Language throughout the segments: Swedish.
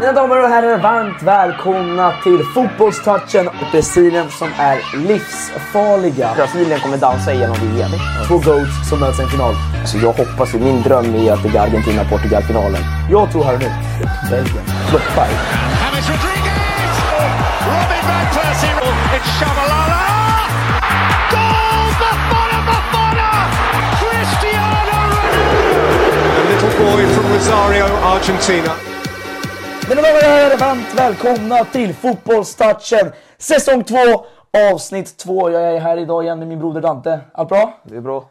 Mina damer och herrar, varmt välkomna till fotbollstouchen Brasilien som är livsfarliga. Brasilien kommer dansa igenom VM. Två goats som möts i en final. Så jag hoppas ju, min dröm är att det blir Argentina-Portugal-finalen. Jag tror här och nu, Belgien floppar. James Rodriguez! Robin van Persie! It's Shabalala! Goal! Bafana Bafana! Cristiano Ronaldo! A little boy from Rosario, Argentina. Mina damer och herrar, varmt välkomna till fotbollstouchen säsong 2 avsnitt 2. Jag är här idag igen med min broder Dante. Allt bra? Det är bra.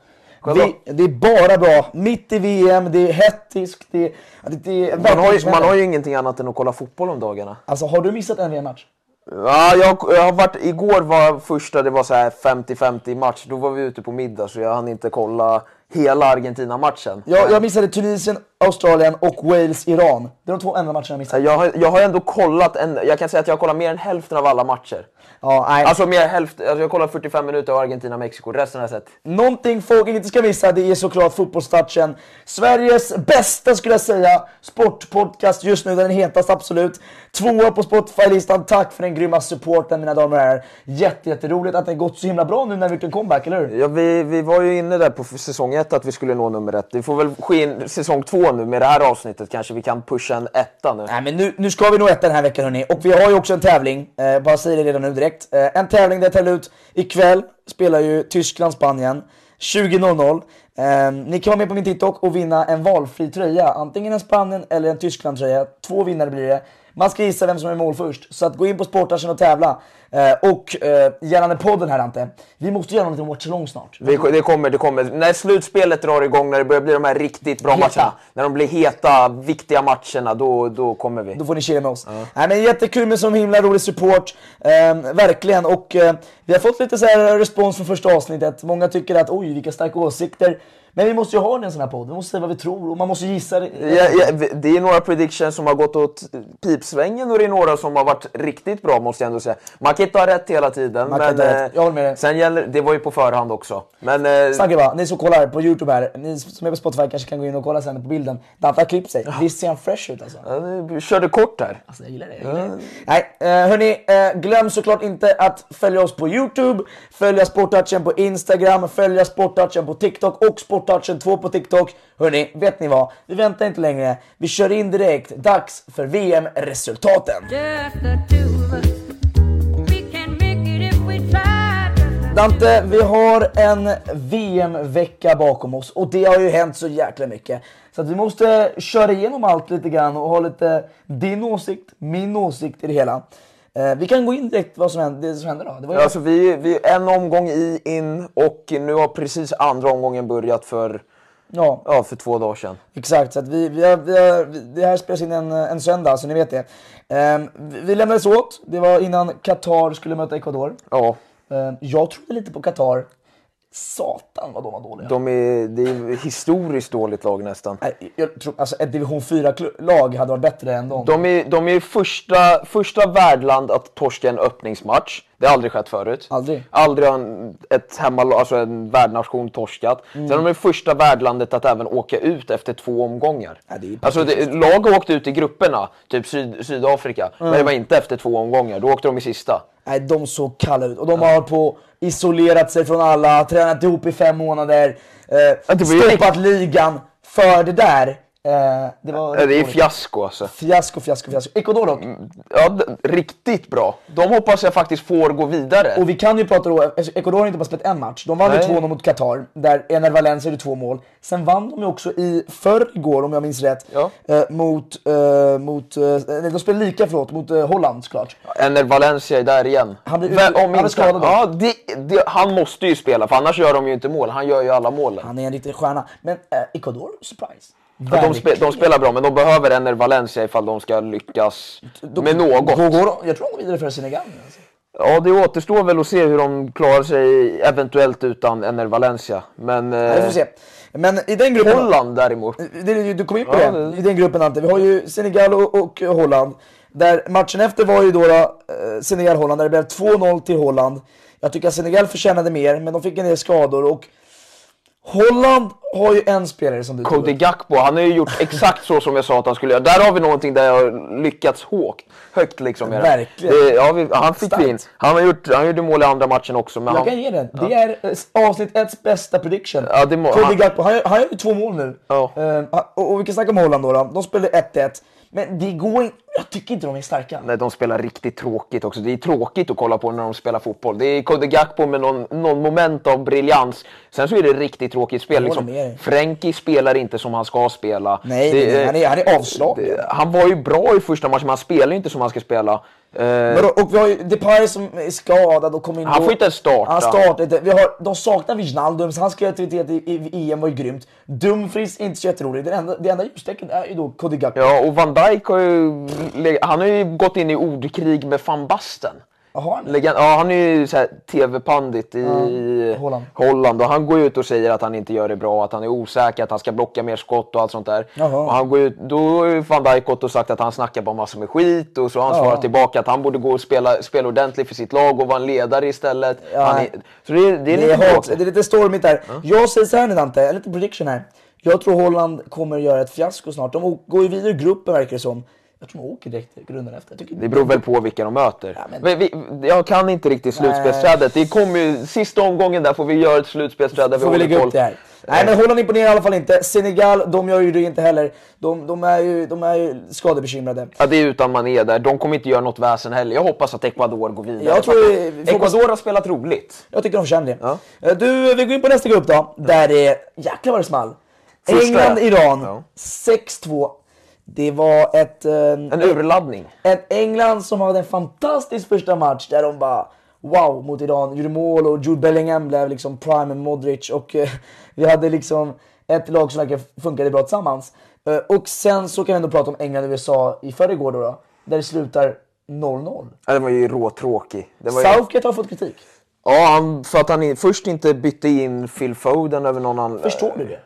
Vi, det är bara bra. Mitt i VM, det är hektiskt, det, det, det är Man har, ju, man har ju ingenting annat än att kolla fotboll om dagarna. Alltså har du missat en VM-match? Ja, jag, jag har varit, igår var första, det var så här 50-50 match. Då var vi ute på middag så jag hann inte kolla hela Argentina-matchen. Jag, jag missade Tunisien, Australien och Wales, Iran. Det är de två enda matcherna jag missade. Jag har, jag har ändå kollat, en, jag kan säga att jag har kollat mer än hälften av alla matcher. Ja, nej. Alltså mer hälften, alltså jag har kollat 45 minuter av Argentina-Mexiko, resten har jag sett. Någonting folk inte ska missa, det är såklart fotbollstouchen. Sveriges bästa skulle jag säga, sportpodcast just nu, den hetaste absolut. Tvåa på Spotify-listan, tack för den grymma supporten mina damer och herrar. Jätte, jätteroligt att det gått så himla bra nu när vi gjort en comeback, eller hur? Ja, vi, vi var ju inne där på säsong ett att vi skulle nå nummer ett. Vi får väl ske in säsong två nu med det här avsnittet kanske vi kan pusha en etta nu. Nej men nu, nu ska vi nå ett den här veckan hörni. Och vi har ju också en tävling, eh, bara säger det redan nu direkt. Eh, en tävling där jag tävlar ut, ikväll spelar ju Tyskland-Spanien 20.00. Eh, ni kan vara med på min TikTok och vinna en valfri tröja. Antingen en Spanien eller en Tyskland-tröja. Två vinnare blir det. Man ska gissa vem som är mål först. Så att gå in på Sportagen och tävla. Eh, och eh, gällande podden här Ante. Vi måste göra något om watchalong snart. Vi, det kommer, det kommer. När slutspelet drar igång, när det börjar bli de här riktigt bra Heta. matcherna. När de blir heta, viktiga matcherna, då, då kommer vi. Då får ni chilla med oss. Nej, men jättekul med så himla rolig support. Ehm, verkligen. Och eh, vi har fått lite så respons från första avsnittet. Många tycker att oj, vilka starka åsikter. Men vi måste ju ha en sån här podd. Vi måste säga vad vi tror och man måste gissa. det. Ja, ja, det är några predictions som har gått åt pipsvängen och det är några som har varit riktigt bra måste jag ändå säga. Man kan inte ha rätt hela tiden. Man men, eh, Jag håller med dig. Sen gäller, det var ju på förhand också. Men eh, Snacka bara, ni som kollar på Youtube här, ni som är på Spotify kanske kan gå in och kolla sen på bilden. Dante har klippt sig. Visst ser han fresh ut alltså? ja, vi körde kort här. Alltså jag gillar det. Jag gillar det. Nej, eh, hörni, eh, glöm såklart inte att följa oss på Youtube, följa Sporttouchen på Instagram, följa Sporttouchen på TikTok och Sporttouchen 2 på TikTok. Hörni, vet ni vad? Vi väntar inte längre. Vi kör in direkt. Dags för VM-resultaten. Dante, vi har en VM-vecka bakom oss och det har ju hänt så jäkla mycket. Så att vi måste köra igenom allt lite grann och ha lite din åsikt, min åsikt i det hela. Eh, vi kan gå in direkt vad som hände, det som hände då. Det var ju Alltså, vi, vi är en omgång i in och nu har precis andra omgången börjat för, ja, ja, för två dagar sedan. exakt. Så vi, vi, har, vi har, det här spelas in en, en söndag, så ni vet det. Eh, vi, vi lämnades åt. Det var innan Qatar skulle möta Ecuador. Ja. Eh, jag trodde lite på Qatar. Satan vad de var dåliga. De är, det är historiskt dåligt lag nästan. Nej, jag tror, alltså ett division 4-lag hade varit bättre än dem. De är, de är första, första värdland att torska en öppningsmatch. Det har aldrig skett förut. Aldrig. Aldrig har en, ett hemma, alltså en värdnation torskat. Mm. Sen är de första värdlandet att även åka ut efter två omgångar. Ja, det alltså det, lag har åkt ut i grupperna, typ Syd, Sydafrika. Men det var inte efter två omgångar, då åkte de i sista. Nej, de såg kalla ut. Och de har på isolerat sig från alla, tränat ihop i fem månader, eh, stoppat ligan för det där. Eh, det var Det är fiasko alltså. fiasko, fiasko, fiasko. Ecuador dock. Ja, d- riktigt bra. De hoppas jag faktiskt får gå vidare. Och vi kan ju prata då, Ecuador har inte bara spelat en match. De vann ju Nej. 2-0 mot Qatar, där Ener Valencia gjorde två mål. Sen vann de ju också i förrgår, om jag minns rätt, Ja. eh, mot, eh, mot eh, nej, de spelade lika förlåt, mot eh, Holland såklart. Ener Valencia är där igen. Han blir- Vem- han är inte- skadad. Ja, det, det, han måste ju spela, för annars gör de ju inte mål. Han gör ju alla målen. Han är en riktig stjärna. Men eh, Ecuador, surprise. Ja, de, spe, de spelar bra, men de behöver Ener Valencia ifall de ska lyckas med något. Går, går, jag tror de går vidare för Senegal. Alltså. Ja, det återstår väl att se hur de klarar sig eventuellt utan Ener Valencia. Men Ja, vi får eh, se. Men i den gruppen... Holland däremot. Det, du kom in på Ja, det. det- I den gruppen Ante. Vi har ju Senegal och, och Holland. Där matchen efter var ju då, då eh, Senegal-Holland, där det blev 2-0 till Holland. Jag tycker att Senegal förtjänade mer, men de fick en del skador. Och Holland har ju en spelare som du tog Cody. Gakpo, han har ju gjort exakt så som jag sa att han skulle göra. Där har vi någonting där jag lyckats hårt, högt liksom. Verkligen. Det, ja, vi, han fick vi in. Han, har gjort, han gjorde mål i andra matchen också. Men Jag han, kan ge den. Det är eh, avsnitt ett bästa prediction. Ja, det må- Cody han- Gakpo, han, han gör ju två mål nu. Ja. Eh, och, och vi kan snacka om Holland då. då. De spelade 1-1. Men det går inte... Jag tycker inte de är starka. Nej, de spelar riktigt tråkigt också. Det är tråkigt att kolla på när de spelar fotboll. Det är Cody Gakpo med någon, någon moment av briljans. Sen så är det riktigt tråkigt spel. Liksom. Frenkie spelar inte som han ska spela. Nej, Det- nej, han är- han är avslagen. Han var ju bra i första matchen, men han spelar inte som han ska spela. Eh, Men då, och vi har ju Depay som är skadad och kommer in Han får inte starta. Han startar inte. Vi har, de saknar Wijnaldum, så hans kreativitet i, i EM var ju grymt. Dumfries, inte så jätterolig. Det enda, det enda ljustecknet är ju då Cody Gakpo. Ja, och Van Dijk har ju, han har ju gått in i ordkrig med van Basten. Han- Legend, ja, han är ju tv-pandit i Holland. Holland och han går ut och säger att han inte gör det bra, att han är osäker, att han ska blocka mer skott och allt sånt där. Jaha. Och han går ut, då har van Dijk gått och sagt att han snackar bara massor med skit och så har han svarat tillbaka att han borde gå och spela, spela ordentligt för sitt lag och vara en ledare istället. Ja. Är, så det, är- det är Det lite är, hot, det är lite stormigt där. Jag säger så här nu Dante, en liten prediction här. Jag tror Holland kommer göra ett fiasko snart. De går ju vidare i gruppen verkar det som. Jag tror de åker direkt till rundan efter. Tycker Det beror väl på vilka de möter. Ja, men- vi, vi, jag kan inte riktigt slutspelsträdet. Det kommer ju, sista omgången där får vi göra ett slutspelsträd där vi Får vi lägga upp det här. Nej men Holland imponerar i alla fall inte. Senegal, de gör ju det inte heller. De, de, är, ju, de är ju skadebekymrade. Ja, det är utan man är där. De kommer inte göra något väsen heller. Jag hoppas att Ecuador går vidare. Jag tror vi- Ecuador har spelat roligt. Jag tycker de förtjänar det. Ja. Eh, Du, vi går in på nästa grupp då. Där det är, jäklar vad det small. England-Iran, ja. 6-2. Det var ett... eh, En urladdning. Ett England som hade en fantastisk första match där de bara wow mot Iran, gjorde mål och Jude Bellingham blev liksom prime Modric och eh, vi hade liksom ett lag som verkligen funkade bra tillsammans. Eh, och sen så kan vi ändå prata om England och USA i förrgår då, då där det slutar 0-0. Ja, det var ju råtråkig. Ju... Southgate har fått kritik. Ja, han, för att han först inte bytte in Phil Foden över någon annan. Förstår du det?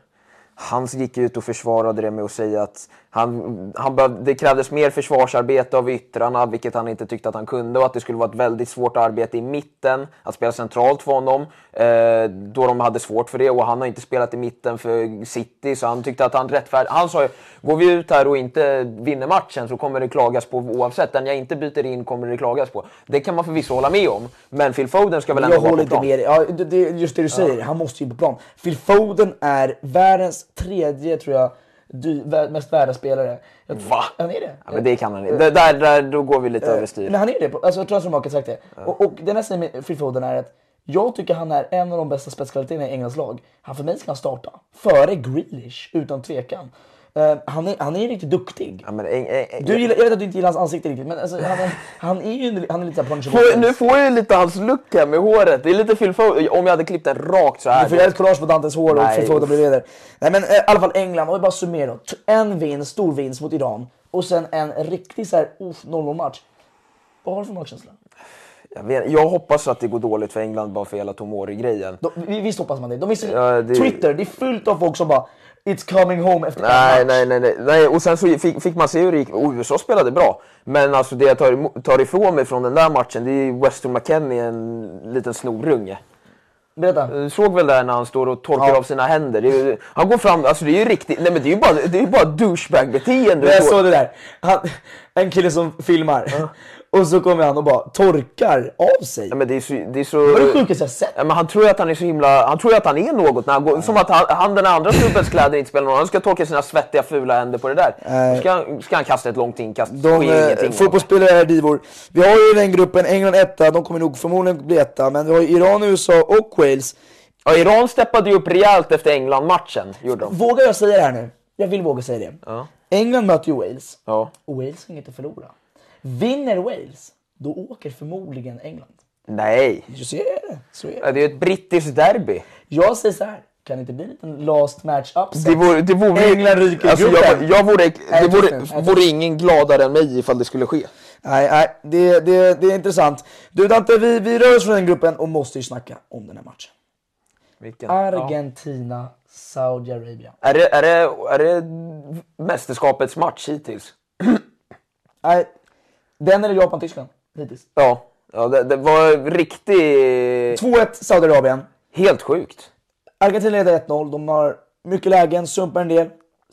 Han gick ut och försvarade det med att säga att han, han behöv, det krävdes mer försvarsarbete av yttrarna, vilket han inte tyckte att han kunde, och att det skulle vara ett väldigt svårt arbete i mitten, att spela centralt för honom, eh, då de hade svårt för det. Och han har inte spelat i mitten för City, så han tyckte att han rättfärdigt... Han sa ju, går vi ut här och inte vinner matchen så kommer det klagas på oavsett. Den jag inte byter in kommer det klagas på. Det kan man förvisso hålla med om, men Phil Foden ska väl ändå Jag vara håller på inte plan. med dig. Ja, det, just det du säger, han måste ju på plan. Phil Foden är världens tredje, tror jag, dy, mest värda spelare. Jag, Va? Han är det. Ja, men det kan han inte. Det- Där, där, då går vi lite överstyr. Men han är det. Alltså, jag tror att sagt det. Och, och det säger med Phil Foden är att jag tycker han är en av de bästa spetskvaliteterna i Englands lag. Han för mig ska han starta. Före Grealish, utan tvekan. Eh, han, är, han är riktigt duktig. Ja, men, eh, eh, Du gillar, jag vet att du inte gillar hans ansikte riktigt, men alltså, han, är, han är ju han är lite såhär nu får jag ju lite hans look här med håret. Det är lite Phil. Om jag hade klippt den rakt så här. Du får göra ett collage på Dantes hår och Phil Foden bredvid där. Nej men i alla fall England, om vi bara summerar En vinst, stor vinst mot Iran och sen en riktig såhär 0-0 match. Vad har du för magkänsla? Jag, vet, jag hoppas att det går dåligt för England bara för hela Tomori-grejen. Visst hoppas man det. De visste, Ja, det- Twitter, det är fullt av folk som bara It's coming home efter Nej, nej, nej, nej, nej. Och sen så fick, fick man se hur det gick. Och USA spelade bra. Men alltså det jag tar, tar ifrån mig från den där matchen, det är Weston McKennie, en liten snorunge. Berätta. Du såg väl där när han står och torkar Ja. av sina händer? Ju- han går fram, alltså det är ju riktigt, nej men det är ju bara, det är bara douchebag-beteende. Jag såg det där. Han, en kille som filmar. Och så kommer han och bara torkar av sig. Ja, men det är så... Det är så Det var det sjukaste jag sett. Ja, men han tror ju att han är så himla... Han tror att han är något när han går... Som att han, han den andra snubbens kläder inte spelar någon Han ska torka sina svettiga fula händer på det där. Då ska, han, ska han kasta ett långt inkast. De eh, fotbollsspelare är divor. Vi har ju den gruppen, England etta, de kommer nog förmodligen bli etta. Men vi har Iran, USA och Wales. Ja, Iran steppade ju upp rejält efter England-matchen. Gjorde de. Vågar jag säga det här nu? Jag vill våga säga det. Ja. England möter ju Wales. Ja. Och Wales har inget att förlora. Vinner Wales, då åker förmodligen England. Nej. Så är det. Så är det. Ja, Det är ju ett brittiskt derby. Jag säger så här. Kan det inte bli en liten last match upset? Det vore, det vore, England ryker alltså, jag, jag vore, det vore, vore ingen gladare än mig ifall det skulle ske. Nej, nej det, det, det är intressant. Du Dante, vi, vi rör oss från den gruppen och måste ju snacka om den här matchen. Vilken? Argentina, Saudiarabien. Är, det, är, det, är det mästerskapets match hittills? Nej, den eller Japan-Tyskland hittills. Ja. ja det, det var riktigt... 2-1 Saudiarabien. Helt sjukt. Argentina leder 1-0. De har mycket lägen, sumpar en del.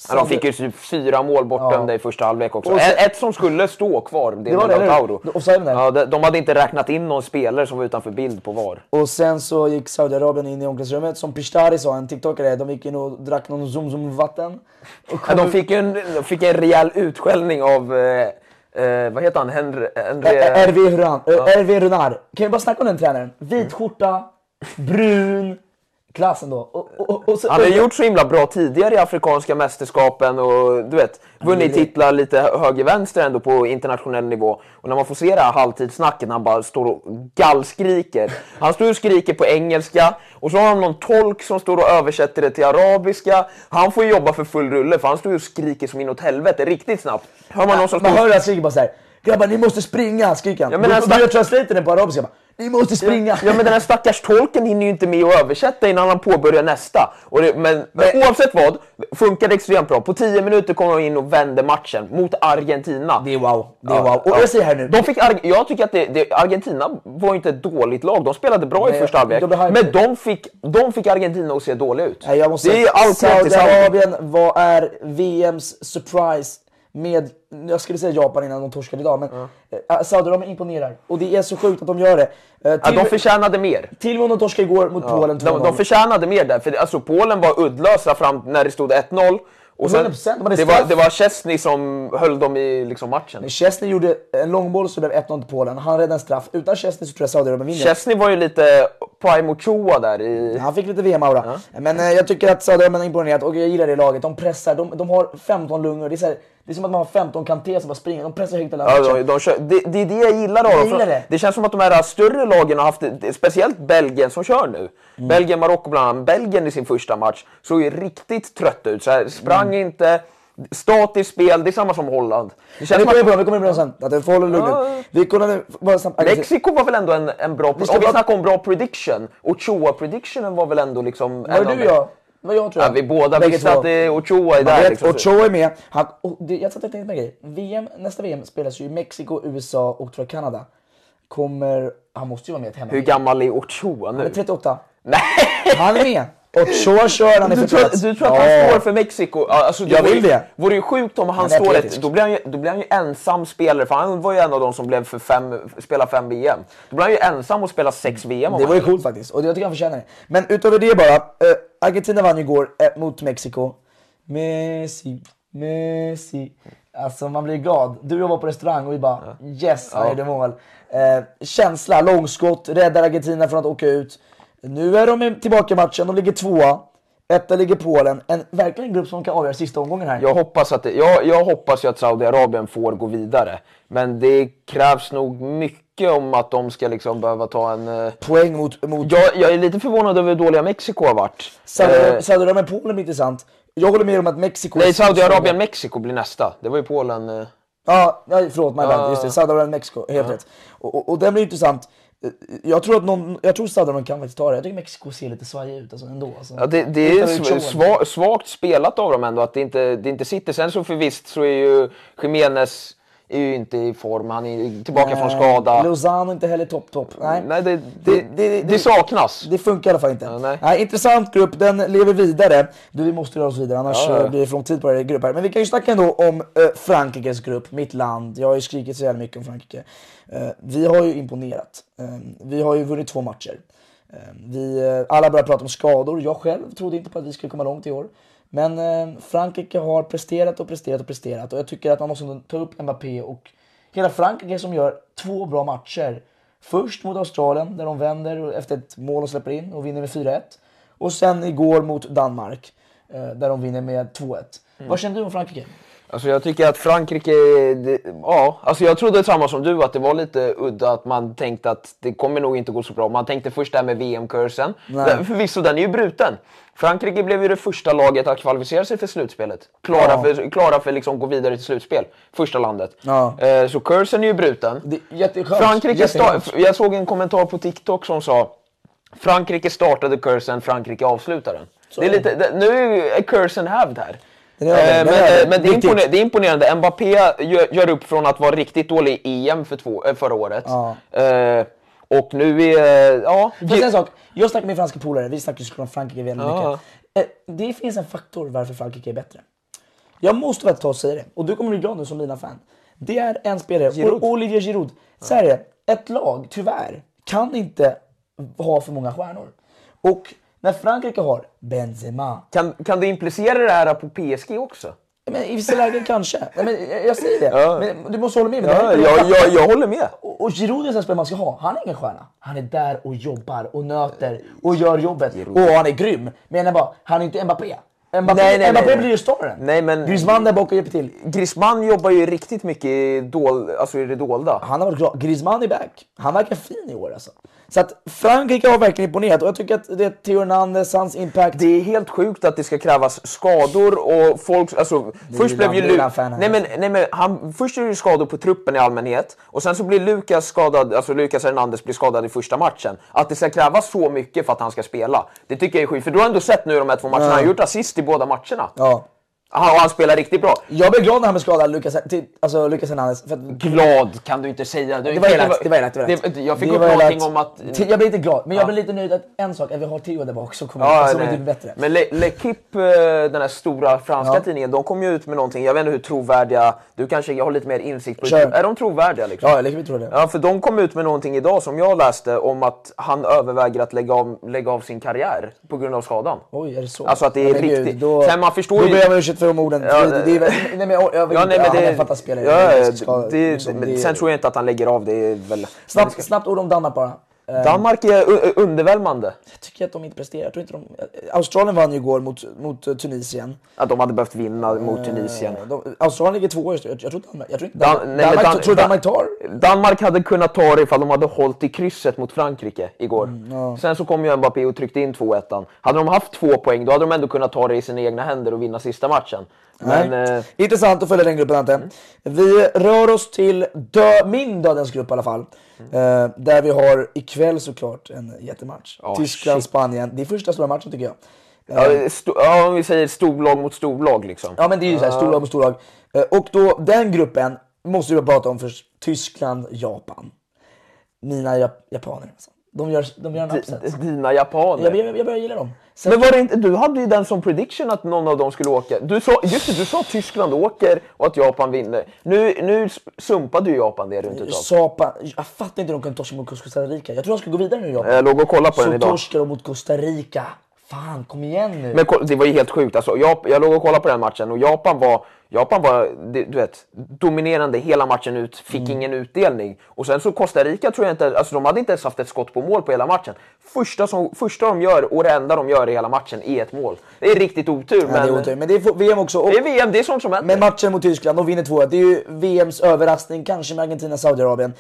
Ja, de fick ju typ fyra mål bortdömda i första halvlek också. Sen- ett, som skulle stå kvar, det, Det var det, där. Ja, de, de hade inte räknat in någon spelare som var utanför bild på VAR. Och sen så gick Saudiarabien in i omklädningsrummet. Som Pishtari sa, en TikTokare, de gick in och drack någon zoom zoom vatten. Och Ja, de fick ju en, de fick en rejäl utskällning av, eh, eh, vad heter han, Henry... Henry Runar. Ä- RV Runar. Kan vi bara snacka om den tränaren? Vit skjorta, brun, klassen då. Och, och, och, så, han har gjort så himla bra tidigare i Afrikanska mästerskapen och du vet, vunnit titlar lite höger-vänster ändå på internationell nivå. Och när man får se det här halvtidssnacket när han bara står och gallskriker. Han står och skriker på engelska och så har han någon tolk som står och översätter det till arabiska. Han får jobba för full rulle för han står och skriker som inåt helvete riktigt snabbt. Hör man någon som Man hör han skriker bara såhär. Grabbar ni måste springa, skriker han. Ja, men Då- alltså- då gör translatorn på arabiska bara. Ni måste springa. Ja men den här stackars tolken hinner ju inte med att översätta innan han påbörjar nästa. Och det, men, men oavsett vad, funkade extremt bra. På 10 minuter kom de in och vände matchen mot Argentina. Det är wow. Det är Ja, wow. Och ja. jag säger här nu. De fick, jag tycker att det, det, Argentina var inte ett dåligt lag. De spelade bra Nej, i första halvlek. Men de fick, de fick Argentina att se dåliga ut. Nej, jag måste det är allt. Saudiarabien, vad är VMs surprise med, jag skulle säga Japan innan de torskade idag, men ja. Saudiarabien imponerar. Och det är så sjukt att de gör det. Eh, Ja, till, de förtjänade mer. till och med om de torskade igår mot Polen 2-0. De, de förtjänade mer där, för det- alltså, Polen var uddlösa fram när det stod 1-0. Och sen, 100%, de hade det, var, det var Chesney som höll dem i liksom, matchen. Men Chesney gjorde en långboll så det blev 1-0 till Polen. Han räddade en straff. Utan Chesney så tror jag Saudiarabien vinner. Chesney var ju lite Prime Ochoa där i... Han fick lite VM-aura. Men eh, jag tycker att Saudiarabien har imponerat och jag gillar det laget. De pressar, de, de har 15 lungor. Det är, så här, det är som att man har 15 Kanté som bara springer. De pressar högt hela Ja, matchen. de, de kör, det, det är det jag gillar av dem. det. det känns som att de här större lagen har haft, speciellt Belgien som kör nu. Mm. Belgien, Marocko bland annat. Belgien i sin första match såg ju riktigt trött ut. Så här, sprang Mm. inte, statiskt spel, det är samma som Holland. Det känns vi kommer in att på dem, vi kommer in på dem sen. Att det får hålla lugnet. Vi kollar nu, bara snabbt. Mexiko var väl ändå en, en bra... ska Om vi snackar om bra prediction, Ochoa-predictionen var väl ändå liksom... Var det av du de- jag? Var jag tror. Ja, vi båda Bägge visste två. att det, Ochoa är där. vet, liksom. Ochoa är med. Han, och det, jag satt och tänkte på en grej. VM, nästa VM spelas ju i Mexiko, USA och tror jag Kanada. Kommer, han måste ju vara med ett hemma. Hur gammal är Ochoa Han är nu? 38. Nej! Han är med. Ochoa kör, han är Du för tror, du tror att Ja. han står för Mexiko? Ja, Alltså, Jag vore vill ju- det. vore ju sjukt om han, Han står ett, då blir, han ju, då blir han ju ensam spelare, för han var ju en av de som blev för fem, spela fem VM. Då blir han ju ensam och spela sex VM. Det var ju coolt faktiskt. Och jag tycker han förtjänar det. Men utöver det bara. Eh, Argentina vann ju igår eh, mot Mexiko. Messi, Messi. Alltså man blir glad. Du och jag var på restaurang och vi bara yes, han gjorde mål. Eh, känsla, långskott, räddar Argentina från att åka ut. Nu är de tillbaka i matchen, de ligger tvåa. Etta ligger Polen. En verkligen grupp som kan avgöra sista omgången här. Jag hoppas, att det, jag, jag hoppas ju att Saudiarabien får gå vidare. Men det krävs nog mycket om att de ska liksom behöva ta en... eh, Poäng mot, mot Jag, jag är lite förvånad över hur dåliga Mexiko har varit. Saudi- Eh, blir intressant. Jag håller med om att Mexiko... Nej, Saudiarabien, Mexiko blir nästa. Det var ju Polen... eh. Ja, ja förlåt, my bad. Ja. Just det, Saudiarabien, Mexiko. Helt rätt. Och, och, och den blir intressant. Eh, jag tror att någon, jag tror Saudiarabien kan faktiskt ta det. Jag tycker Mexiko ser lite svajig ut alltså, ändå. Alltså. Ja, det, det är showen. sva, svagt spelat av dem ändå att det inte, det inte sitter. Sen så för visst så är ju Jiménez är ju inte i form. Han är tillbaka från skada. Lozano inte heller topp, topp. Nej, Nej, det, det, det, det, saknas. Det funkar i alla fall inte. Nej. nej. intressant grupp, den lever vidare. Du, vi måste röra oss vidare annars Ja, ja. eh, blir det för lång tid på det här grupp här. Men vi kan ju snacka ändå om eh, Frankrikes grupp, mitt land. Jag har ju skrikit så jävla mycket om Frankrike. Eh, vi har ju imponerat. Eh, vi har ju vunnit två matcher. Eh, vi, alla börjar prata om skador. Jag själv trodde inte på att vi skulle komma långt i år. Men eh, Frankrike har presterat och presterat och presterat och jag tycker att man måste ta upp Mbappé och hela Frankrike som gör två bra matcher. Först mot Australien där de vänder efter ett mål och släpper in och vinner med 4-1. Och sen igår mot Danmark eh, där de vinner med 2-1. Vad känner du om Frankrike? Alltså jag tycker att Frankrike, det, ja, alltså jag trodde samma som du att det var lite udda att man tänkte att det kommer nog inte gå så bra. Man tänkte först det här med VM-kursen. Förvisso, den är ju bruten. Frankrike blev ju det första laget att kvalificera sig för slutspelet. Klara Ja. för, klara för liksom gå vidare till slutspel. Första landet. Ja. Eh, så kursen är ju bruten. Det. Frankrike jag såg en kommentar på TikTok som sa Frankrike startade kursen, Frankrike avslutar den. Det är lite, det, nu är kursen hävd här. Den är över, Eh, den men är eh, men det, är Viktigt. imponer, det är imponerande. Mbappé gör, gör upp från att vara riktigt dålig i EM för två, eh, förra året. Ja. Eh, och nu är... Ja, säga en sak? Jag snackar med franska polare, vi snackar såklart om Frankrike väldigt Ja. mycket. Det finns en faktor varför Frankrike är bättre. Jag måste väl ta och säga det, och du kommer bli glad nu som mina fan. Det är en spelare, Giroud. Olivier Giroud. Så här är det, ett lag, tyvärr, kan inte ha för många stjärnor. Och när Frankrike har Benzema, kan, kan du implicera det här på PSG också? men i vissa lägen kanske. Nej, men jag- säger det, Ja. men du måste hålla med mig. Det Ja, jag, jag jag, håller med. och, och Giroud är en spelare man ska ha. Han är ingen stjärna. Han är där och jobbar och nöter och gör jobbet. Och han är grym. Men jag bara, han är inte Mbappé. Mbappé, Nej, nej, Mbappé nej. blir ju staren. Nej, men- Griezmann där bak och hjälper till. Griezmann jobbar ju riktigt mycket i, dol, alltså i det dolda. Han har varit glad. Griezmann är back. Han verkar fin i år alltså. Så att Frankrike har verkligen imponerat och jag tycker att det är Theo Hernandez, hans impact. Det är helt sjukt att det ska krävas skador och folk... Alltså, först blev ju Lu- nej, men, nej, men han, Först är det ju skador på truppen i allmänhet och sen så blir Lukas skadad, alltså Lukas Hernandez blir skadad i första matchen. Att det ska krävas så mycket för att han ska spela, det tycker jag är sjukt. För du har ändå sett nu de här två matcherna, han har gjort assist i båda matcherna. Ja. Han, och han spelar riktigt bra. Jag blev glad när han blev skadad, Lucas, alltså Lucas Hernandez. För att, Glad kan du inte säga. Du, det var elakt, det var elakt. Det. Det- Jag fick Det upp någonting om att... Jag blir inte glad, men jag Ja. blir lite nöjd att en sak, att vi har Theo där bak som kommer Ja, är nej. typ bättre. Men Le- L'Equipe, eh, den här stora franska Ja. tidningen, de kom ju ut med någonting. Jag vet inte hur trovärdiga, du kanske har lite mer insikt på Kör. det. Är de trovärdiga liksom? Ja, vi tror det. Ja, för de kom ut med någonting idag som jag läste om att han överväger att lägga av, lägga av sin karriär på grund av skadan. Oj, är det så? Alltså att det är riktigt. Då, Sen man förstår ju- ursäkt för de orden. Ja, det, det, väl- nej, men jag, jag, Ja, nej, men han det, en fantastisk spelare. ja, ska- det, liksom, men det- Sen tror jag inte att han lägger av. Det är väl... Snabbt, snabbt ord om Danmark bara. Eh, Danmark är undervälmande. Jag tycker att de inte presterar. Jag tror inte de, Australien vann ju igår mot, mot eh, Tunisien. Att de hade behövt vinna mot Tunisien. Eh, De, Australien ligger tvåa just nu. Jag, jag tror Danmark, jag tror inte Dan- men Danmark, Dan- tror Dan- Danmark tar. Danmark hade kunnat ta det ifall de hade hållit i krysset mot Frankrike igår. Mm, Sen så kom ju Mbappé och tryckte in 2-1. Hade de haft två poäng då hade de ändå kunnat ta det i sina egna händer och vinna sista matchen. Men eh, Intressant att följa den gruppen Ante. Vi rör oss till dö, min dödens grupp i alla fall. Eh, där vi har ikväll såklart en jättematch. Oh, Tyskland-Spanien. Det är första stora matchen tycker jag. ja, sto- ja, om vi säger storlag mot storlag liksom. Ja men det är ju såhär, storlag mot storlag. Eh, Och då, den gruppen måste vi prata om först. Tyskland, Japan. Mina jap- japaner alltså. De gör, de gör en upset. Dina japaner. Jag, jag, jag börjar gilla dem. Sen, Men var det inte, du hade ju den som prediction att någon av dem skulle åka. Du sa, just det, du sa att Tyskland åker och att Japan vinner. Nu, nu sumpade ju Japan det runt tag. Japan, jag fattar inte hur de kan torska mot Costa Rica. Jag tror de ska gå vidare nu Japan. Jag låg och kollade på den Så idag. torskar de mot Costa Rica. Fan, kom igen nu. Men det var ju helt sjukt. Alltså, jag, jag låg och kollade på den matchen och Japan var, Japan var du vet, dominerande hela matchen ut, fick Mm. ingen utdelning. Och sen så Costa Rica tror jag inte, alltså de hade inte ens haft ett skott på mål på hela matchen. Första, som, första de gör och det enda de gör i hela matchen är ett mål. Det är riktigt otur. Ja, men, det är otur. Men det är VM också. Och, det är VM, det är sånt som händer. men matchen mot Tyskland, de vinner 2-1. Det är ju VMs överraskning, kanske med Argentina, Saudiarabien.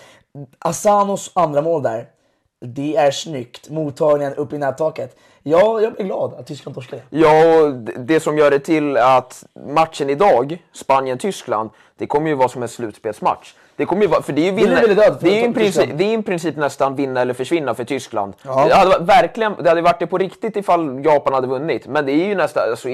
Asanos andra mål där. Det är snyggt. Mottagningen upp i nättaket. Ja, jag blir glad att Tyskland torskade. Ja, och det som gör det till att matchen idag, Spanien-Tyskland, det kommer ju vara som en slutspelsmatch. Det kommer ju vara, för det är ju vinna, det är ju i princip, det är i princip nästan vinna eller försvinna för Tyskland. Ja. Det, hade verkligen, det hade varit det på riktigt ifall Japan hade vunnit, men det är ju nästan... Alltså,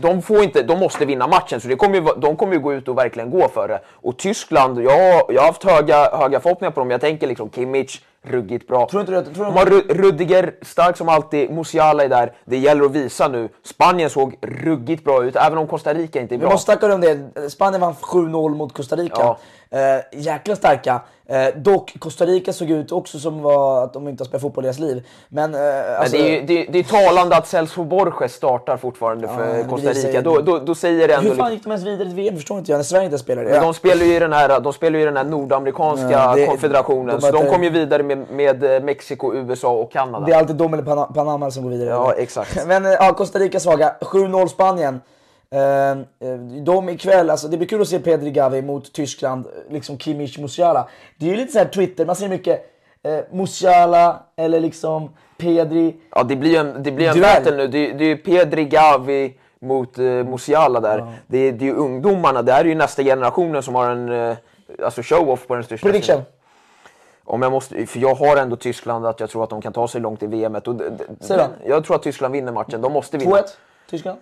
de, får inte, de måste vinna matchen, så det kommer ju, de kommer ju gå ut och verkligen gå för det. Och Tyskland, jag, jag har haft höga, höga förhoppningar på dem. Jag tänker liksom Kimmich, ruggigt bra. Tror inte tror de har Ru- Rudiger, stark som alltid. Musiala är där. Det gäller att visa nu. Spanien såg ruggigt bra ut, även om Costa Rica inte är Vi bra. måste snacka om det. Spanien vann 7-0 mot Costa Rica. Ja. Eh, jäkla starka. Eh, dock, Costa Rica såg ut också som var att de inte har spelat fotboll i deras liv. Men, eh, Men alltså, det, är ju, det, det är talande att Celso Borges startar fortfarande för Costa Rica. Då, då, då säger det ändå... hur fan gick de ens vidare till VM? Förstår inte jag när Sverige inte spelar det. Men de spelar ju i den här, de spelar ju i den här nordamerikanska Ja, det- konfederationen, de så de kom ju vidare med, med eh, Mexiko, USA och Kanada. Det är alltid de eller Pana- Panama som går vidare. Ja, exakt. Men eh, ja, Costa Rica svaga. 7-0 Spanien. Eh, eh, de ikväll, alltså det blir kul att se Pedri Gavi mot Tyskland, eh, liksom Kimmich Musiala. Det är ju lite så här Twitter, man ser mycket eh, Musiala eller liksom Pedri. Ja, det blir ju en, det blir en battle nu. Det, det är ju Pedri Gavi mot uh, Musiala där. Det, är- det är ju ungdomarna, det här är ju nästa generationen som har en eh, alltså show-off på den största Prediction. Om jag måste, för jag har ändå Tyskland att jag tror att de kan ta sig långt i VM. Och d- d- jag tror att Tyskland vinner matchen. De måste vinna. 2-1 Tyskland.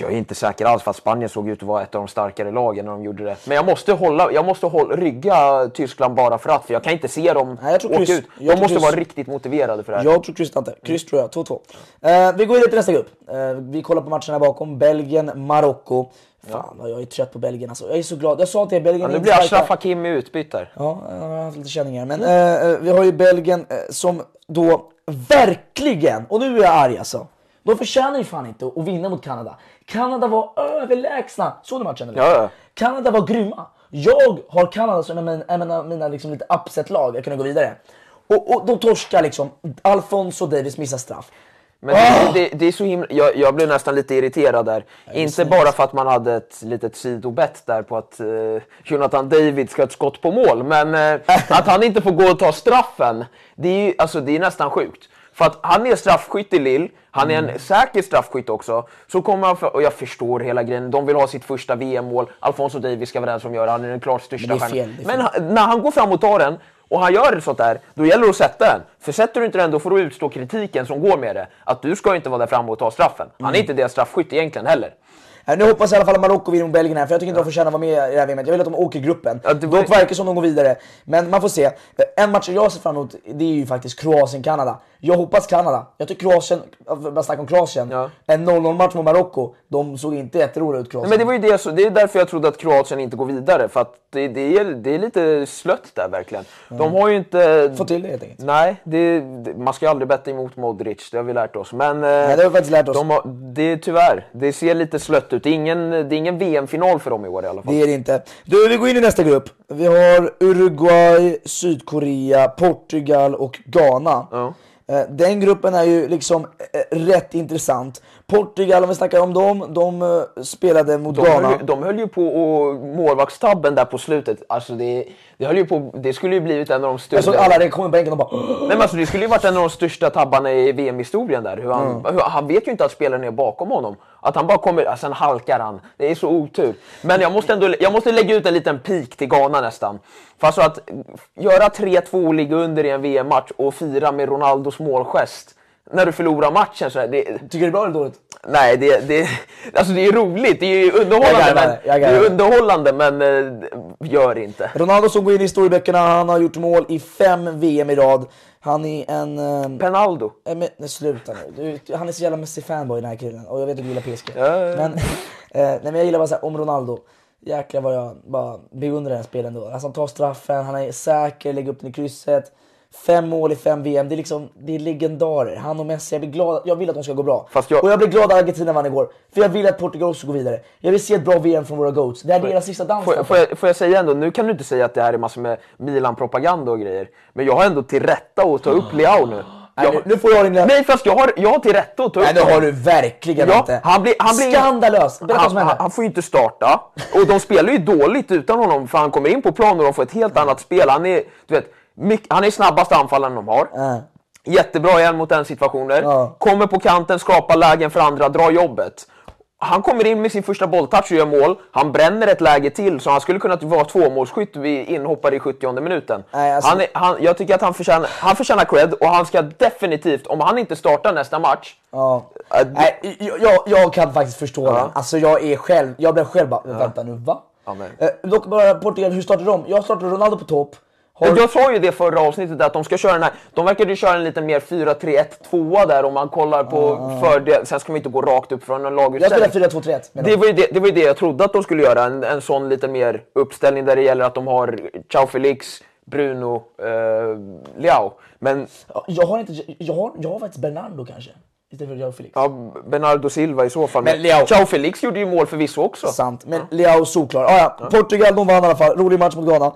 Jag är inte säker alls för att Spanien såg ut att vara ett av de starkare lagen när de gjorde det. Men jag måste, hålla, jag måste hålla, rygga Tyskland bara för att, för jag kan inte se dem Nej, jag tror åka kryss. ut. De måste kryss. vara riktigt motiverade för det här. Jag tror kryss inte. Kryss tror jag. 2-2. Eh, vi går vidare till nästa grupp. Eh, vi kollar på matcherna bakom. Belgien, Marocko. Fan vad jag är trött på Belgien alltså. Jag är så glad. Jag sa till er, Belgien Ja, nu blir. Ashraf Hakimi utbytt där. Ja, jag har haft lite känningar. Men eh, eh, vi har ju Belgien eh, som då verkligen, och nu är jag arg alltså. De förtjänar ju fan inte att vinna mot Kanada. Kanada var överlägsna. Såg du matchen eller? Ja. Kanada var grymma. Jag har Kanada som en, en, en av mina liksom lite upset-lag. Jag kunde gå vidare. Och, och de torskar liksom. Alfonso Davis missar straff. Men Ah! det, det, är så himla, jag, jag blev nästan lite irriterad där. Inte bara för att man hade ett litet sidobett där på att eh, Jonathan David ska ha ett skott på mål, men eh, att han inte får gå och ta straffen. Det är, ju, alltså, det är nästan sjukt. För att han är straffskytt i Lille, han är en Mm. säker straffskytt också. Så kommer han för, och jag förstår hela grejen, de vill ha sitt första VM-mål. Alfonso Davis ska vara den som gör han är den klart största stjärnan. Men han- när han går fram och tar den och han gör sånt där, då gäller det att sätta den. För sätter du inte den, då får du utstå kritiken som går med det. Att du ska inte vara där framme och ta straffen. Han Mm. är inte deras straffskytt egentligen heller. Eh, Nu hoppas jag i alla fall att Marocko vinner mot Belgien här, för jag tycker inte de förtjänar att vara med i det här VMet. Jag vill att de åker i gruppen. Ja, det var- Dock verkar som de går vidare. Men man får se. Eh, En match jag ser fram emot, det är ju faktiskt Kroatien-Kanada. Jag hoppas Kanada. Jag tycker Kroatien, bara snacka om Kroatien, Ja. en 0-0 match mot Marocko, de såg inte jätteroliga ut Kroatien. Men det var ju det, så, det är därför jag trodde att Kroatien inte går vidare. För att det, det, är, det är lite slött där verkligen. De har ju inte... Få till det helt enkelt. Nej, det, man ska ju aldrig betta emot Modric, det har vi lärt oss. Men eh, Nej, det har vi faktiskt lärt oss. De har, det är tyvärr, det ser lite slött ut. Det är ingen, det är ingen VM-final för dem i år i alla fall. Det är det inte. Du, vi går in i nästa grupp. Vi har Uruguay, Sydkorea, Portugal och Ghana. Ja. Eh, Den gruppen är ju liksom eh, rätt intressant. Portugal, om vi snackar om dem, de eh, spelade mot De Ghana. höll, de höll ju på och målvaktstabben där på slutet, alltså det, det höll ju på, det skulle ju blivit en av de större... Jag såg alla reaktioner på bänken och bara Nej, men alltså, det skulle ju varit en av de största tabbarna i VM-historien där. Hur han, Mm. hur, han vet ju inte att spelaren är bakom honom. Att han bara kommer, alltså, sen halkar han. Det är så otur. Men jag måste ändå jag måste lägga ut en liten pik till Ghana nästan. För alltså att göra 3-2 och ligga under i en VM-match och fira med Ronaldos målgest när du förlorar matchen så här, det, Tycker du det är bra eller dåligt? Nej, det, det, alltså det är roligt, det är underhållande, men, det garvar. är underhållande men eh, gör inte. Ronaldo som går in i historieböckerna, han har gjort mål i fem VM i rad. Han är en... Eh, Penaldo. eh, men, nej, sluta nu. Du, han är så jävla Messi-fanboy den här killen. Och jag vet att du gillar PSG. Ja, ja, ja. Men, eh, nej, men jag gillar bara såhär, om Ronaldo. Jäklar vad jag bara beundrar den spelen då. Alltså han tar straffen, han är säker, lägger upp den i krysset. Fem mål i fem VM, det är liksom, det är legendarer. Han och Messi, jag blir glad, jag vill att de ska gå bra. Jag- Och jag blev glad att Argentina vann igår. För jag vill att Portugal också går vidare. Jag vill se ett bra VM från våra GOATs. Det är deras sista dans. Får, jag- får, jag, får jag säga ändå, nu kan du inte säga att det här är massor med Milan-propaganda och grejer. Men jag har ändå till rätta att ta upp Leao nu. Nej, Jag, nu, får jag din... nej fast jag har, jag har till rätta att ta upp Nej det har du verkligen Ja, inte. han blir, han blir, Skandalöst! Berätta vad som han, han får ju inte starta. Och de spelar ju dåligt utan honom för han kommer in på plan och de får ett helt annat spel. Han är, du vet, han är snabbaste anfallaren de har. Ja. Jättebra igen mot den situationer. Ja. Kommer på kanten, skapar lägen för andra, drar jobbet. Han kommer in med sin första bolltouch och gör mål. Han bränner ett läge till, så han skulle kunna vara tvåmålsskytt vid inhoppare i 70 minuten. Nej, alltså- han är, han, jag tycker att han förtjänar, han förtjänar cred och han ska definitivt, om han inte startar nästa match, Ja. äh, det- Nej, jag, jag, kan faktiskt förstå den. Alltså jag är själv, jag blev själv bara, vänta nu, va? Ja, Eh, dock bara Portugal, hur startade de? Jag startade Ronaldo på topp. Har, Jag sa ju det förra avsnittet att de ska köra den här, de verkade ju köra en lite mer 4-3-1-2 där om man kollar på fördel, sen ska vi inte gå rakt upp från en jag laguppställning. spelar 4-2-3-1. menar Det jag. var, ju det, det var ju det jag trodde att de skulle göra, en, en sån lite mer uppställning där det gäller att de har Ciao Felix, Bruno, eh, Leao. Men Ja, Jag har inte, jag har, jag har faktiskt Bernardo kanske. Istället för Joao Felix. ja, Bernardo Silva i så fall. Men Leao- Ciao Felix gjorde ju mål förvisso också. Sant, men Leao solklar. Ah, ja. Portugal, de vann i alla fall. Rolig match mot Ghana.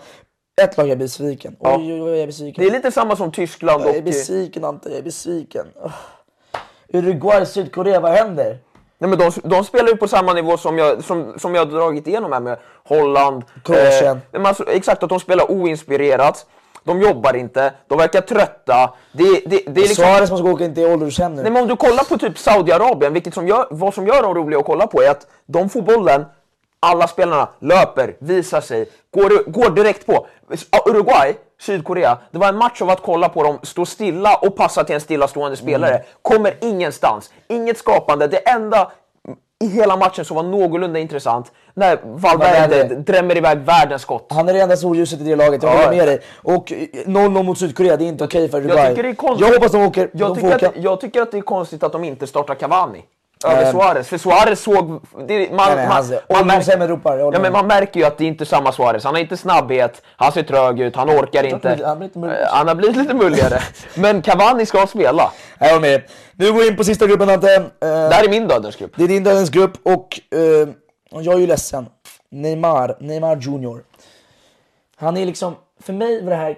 Ett lag jag är besviken. Oj, oj, oj, jag är besviken. Det är lite samma som Tyskland. Jag är besviken Ante, jag är besviken. Ugh. Uruguay, Sydkorea, vad händer? Nej, men de, de spelar ju på samma nivå som jag, som, som jag har dragit igenom här med Holland. Kroatien. Eh, men alltså, exakt, att de spelar oinspirerat. De jobbar inte, de verkar trötta. Det, det, det är liksom... Suarez måste gå åka in till ålderdomshem nu. Nej, men om du kollar på typ Saudiarabien, vilket som gör, vad som gör dem roliga att kolla på är att de får bollen, alla spelarna löper, visar sig, går, går direkt på. Uruguay, Sydkorea, det var en match av att kolla på dem stå stilla och passa till en stillastående spelare. Mm. Kommer ingenstans, inget skapande. Det enda i hela matchen som var någorlunda intressant, när Valverde drämmer iväg världens skott. Han är det enda solljuset i det laget, jag Ja. håller med dig. Och eh, 0-0 mot Sydkorea, det är inte okej för Uruguay. Jag tycker det är konstigt. Jag hoppas de åker. Jag, de tycker att, jag tycker att det är konstigt att de inte startar Cavani. Över Ehm. Suarez. För Suarez såg... Det, man, Nej, nej, man, han ser- man, ålderdomshemmet ropar, ja, men man märker ju att det inte är samma Suarez. Han har inte snabbhet, han ser trög ut, han orkar inte. att han blir lite. Eh, han har blivit lite mulligare. men Cavani ska spela. Jag håller med. Nu går vi in på sista gruppen Ante. Eh, Det här är min dödens grupp. Det är din dödens grupp och eh, jag är ju ledsen. Neymar, Neymar Junior. Han är liksom, för mig var det här,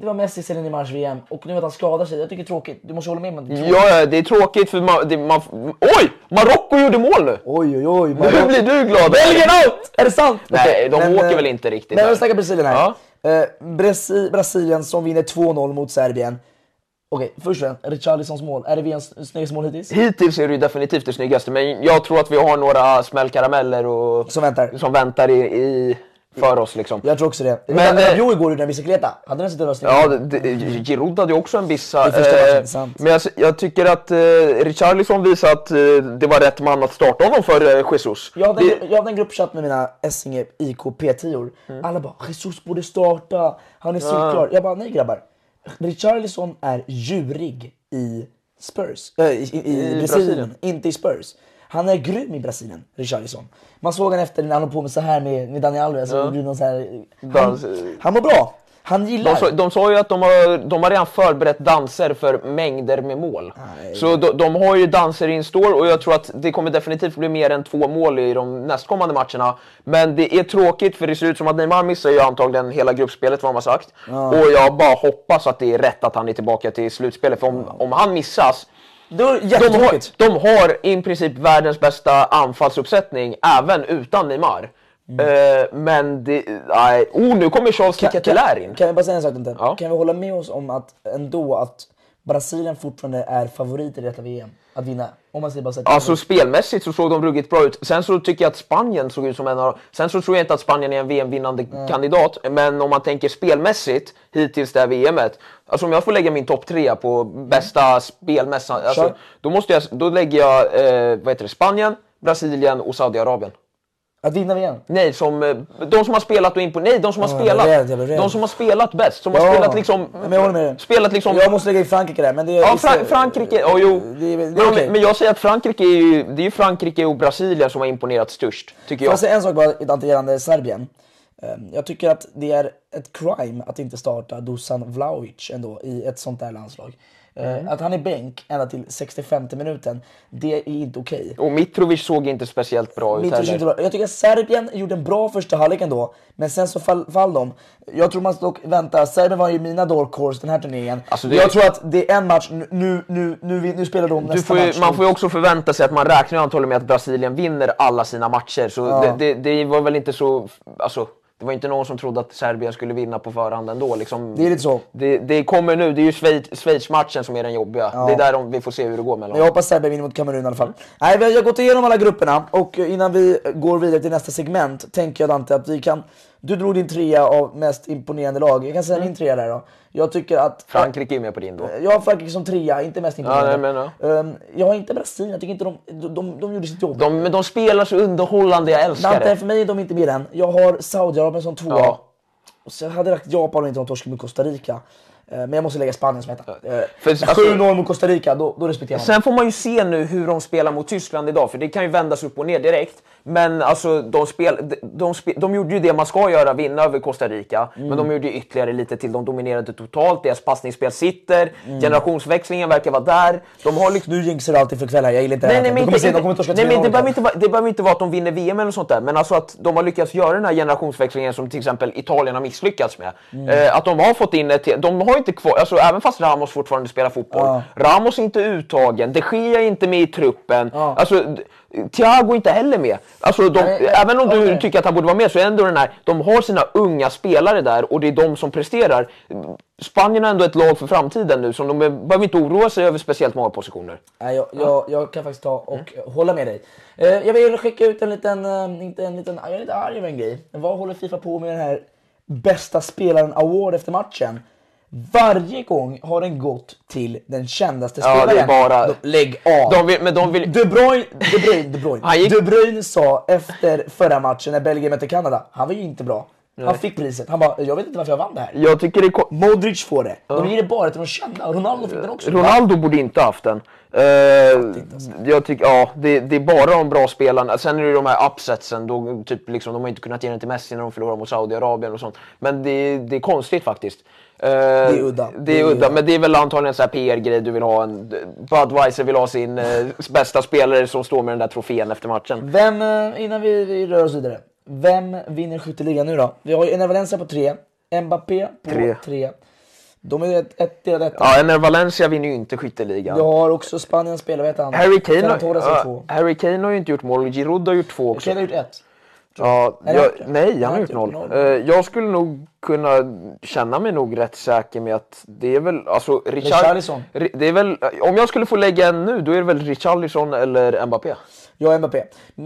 det var Messi eller Neymars VM och nu att han skadar sig, jag tycker det är tråkigt. Du måste hålla med mig om det. är. Ja, det är tråkigt för man, det, man... Oj! Marocko gjorde mål nu! Oj oj oj. Nu blir du glad. Belgien out! Är det sant? Nej, de men, åker eh, väl inte riktigt Men vi snackar Brasilien här. Ja. Eh, Brasi Brasilien som vinner 2-0 mot Serbien. Okej, först och främst, Richarlisons mål. Är det VMs snyggaste mål hittills? Hittills är det ju definitivt det snyggaste, men jag tror att vi har några smällkarameller och, Som väntar. som väntar i, i, för oss. Liksom. Jag tror också det. Men, Men eh, Rabiot igår gjorde en bicicleta. Hade den att vara Ja, Giroud hade ju också en bissa. I eh, men jag, jag tycker att eh, Richarlison visar att eh, det var rätt man att starta honom för eh, Jesus. Jag hade, Det- jag hade en gruppchatt med mina Essinge IK P10 Mm. Alla bara Jesus borde starta, han är solklar. Jag bara nej grabbar. Richarlison är djurig i Spurs, äh, i, i, i, Brasilien, Brasilien. inte i Spurs. Han är grym i Brasilien, Richarlison. Man såg han efter när han höll på med så här med, med Daniel Alves och någon så här, han, Dans- han mår bra. Han gillar. De, sa- de sa ju att de har, de har redan förberett danser för mängder med mål. Så de, de har ju danser in store och jag tror att det kommer definitivt bli mer än två mål i de nästkommande matcherna. Men det är tråkigt för det ser ut som att Neymar missar ju antagligen hela gruppspelet vad har sagt. Och jag bara hoppas att det är rätt att han är tillbaka till slutspelet. För om, om han missas var de har, de har i princip världens bästa anfallsuppsättning även utan Neymar. Eh, men det, nej, oh nu kommer Charles Ketelär in. kan vi bara säga en sak inte? Ja. Kan vi hålla med oss om att ändå att Brasilien fortfarande är favoriter i detta VM? Att vinna? Om man säger bara så Alltså spelmässigt så såg de ruggigt bra ut. Sen så tycker jag att Spanien såg ut som en av Sen så tror jag inte att Spanien är en VM-vinnande kandidat. Men om man tänker spelmässigt hittills det här VMet. Alltså om jag får lägga min topp tre på bästa spelmässa. Alltså, Kör. då, måste jag, då lägger jag eh, vad heter det, Spanien, Brasilien och Saudiarabien. Att vinna VM? Nej, som, eh, de som har spelat och imponerat. Nej, de som har Ja, spelat. jag rädd, jag. De som har spelat bäst. Som har Ja, spelat liksom... men jag håller med dig. Spelat liksom... Jag måste lägga in Frankrike där, men det är... Ja, Fra Frankrike, oh, jo. Det är, det är men, jag säger att Frankrike är ju, det är Frankrike och Brasilien som har imponerat störst, tycker Får jag. jag säga en sak bara gällande Serbien? Ehm, Jag tycker att det är ett crime att inte starta Dusan Vlahovic ändå i ett sånt där landslag. Eh, Att han är bänk ända till 65 minuten, det är inte okej. Och Mitrovic såg inte speciellt bra ut Mitrovic heller. inte bra. Jag tycker att Serbien gjorde en bra första halvlek ändå, men sen så fall, fall de. Jag tror man ska dock vänta, Serbien var ju mina dark horse den här turneringen. Alltså det- Jag tror att det är en match, nu, nu, nu, nu, nu spelar de nästa ju, match. man får ju också förvänta sig att man räknar antagligen med att Brasilien vinner alla sina matcher. Så Ja. det, det, det var väl inte så... Alltså, det var inte någon som trodde att Serbien skulle vinna på förhand ändå. Liksom, Det är lite så. Det, det kommer nu, det är ju Schweiz- Schweiz-matchen som är den jobbiga. Det är där de, vi får se hur det går mellan jag hoppas Serbien vinner mot Kamerun i alla fall. Nej, vi har gått igenom alla grupperna och innan vi går vidare till nästa segment tänker jag Dante att vi kan... Du drog din trea av mest imponerande lag. Jag kan säga min trea där då. Jag tycker att... Frankrike är med på din då. Jag har Frankrike som trea, inte mest imponerande. Ja, nej, men, Ehm, jag har inte Brasilien, jag tycker inte de... De, de, de gjorde sitt jobb. De, men de spelar så underhållande, jag älskar Dante, det. för mig är de inte med än. Jag har Saudiarabien som tvåa. Ja. Och så hade jag lagt Japan och inte de torskade mot Costa Rica. Eh, Men jag måste lägga Spanien som etta. Eh, För- men alltså- 7-0 mot Costa Rica, då, då respekterar man. Sen får man ju se nu hur de spelar mot Tyskland idag, för det kan ju vändas upp och ner direkt. Men alltså, de, spel, de, de, spe- de gjorde ju det man ska göra, vinna över Costa Rica. Men de gjorde ju ytterligare lite till. De dominerade totalt, deras passningsspel sitter, generationsväxlingen verkar vara där. De har liksom... Nu jinxar du alltid för kvällar, jag gillar inte det Nej, nej, men inte, se, de kommer torska nej, men 3-0 det, behöver inte vara, det behöver inte vara att de vinner VM eller sånt där, men alltså att de har lyckats göra den här generationsväxlingen som till exempel Italien har misslyckats med. Mm. Eh, att de har fått in ett... De har inte kvar... Alltså även fast Ramos fortfarande spelar fotboll. Ja. Ramos är inte uttagen, de Gea är inte med i truppen. Ja. Alltså, Thiago är inte heller med. Alltså, de, Nej, nej, även om du tycker att han borde vara med så är ändå den här, de har sina unga spelare där och det är de som presterar. Spanien har ändå ett lag för framtiden nu som de be- behöver inte oroa sig över speciellt många positioner. Nej, jag, jag, jag kan faktiskt ta och hålla med dig. Eh, jag vill skicka ut en liten, eh, inte en liten, jag är lite arg över en grej. Vad håller Fifa på med den här bästa spelaren award efter matchen? Varje gång har den gått till den kändaste Ja, det är spelaren. bara- De, lägg av! De vill, men de vill... De Bruyne, De Bruyne, De Bruyne. Gick- De Bruyne sa efter förra matchen när Belgien mötte Kanada, han var ju inte bra. Han fick priset. Han bara, jag vet inte varför jag vann det här. Jag tycker det är... ko- Modric får det. De ger det bara till de kända. Ronaldo fick den också. Ronaldo borde inte haft den. Eh, jag tycker, ja, det, det är bara de bra spelarna. Sen är det de här upsetsen, då, typ, liksom, de har inte kunnat ge den till Messi när de förlorar mot Saudiarabien och sånt. Men det, det är konstigt faktiskt. Eh, det är udda. Det är udda, men det är väl antagligen en PR-grej du vill ha. En, Budweiser vill ha sin eh, bästa spelare som står med den där trofén efter matchen. Vem, eh, innan vi, vi rör oss vidare. Vem vinner skytteligan nu då? Vi har ju Ener Valencia på tre. Mbappé på tre. Tre. De är ett, ett delad etta. Ja, Ener Valencia vinner ju inte skytteligan. Jag har också Spaniens spelare, vad heter han? Harry Kane, har, ja. Harry Kane har ju inte gjort mål, Giroud har gjort två också. Kane har gjort ett. Ja, jag, nej, han har gjort noll. gjort Eh, noll. jag skulle nog kunna känna mig nog rätt säker med att det är väl, alltså Richard, Det är väl, om jag skulle få lägga en nu, då är det väl Richarlison eller Mbappé. Är Mbappé.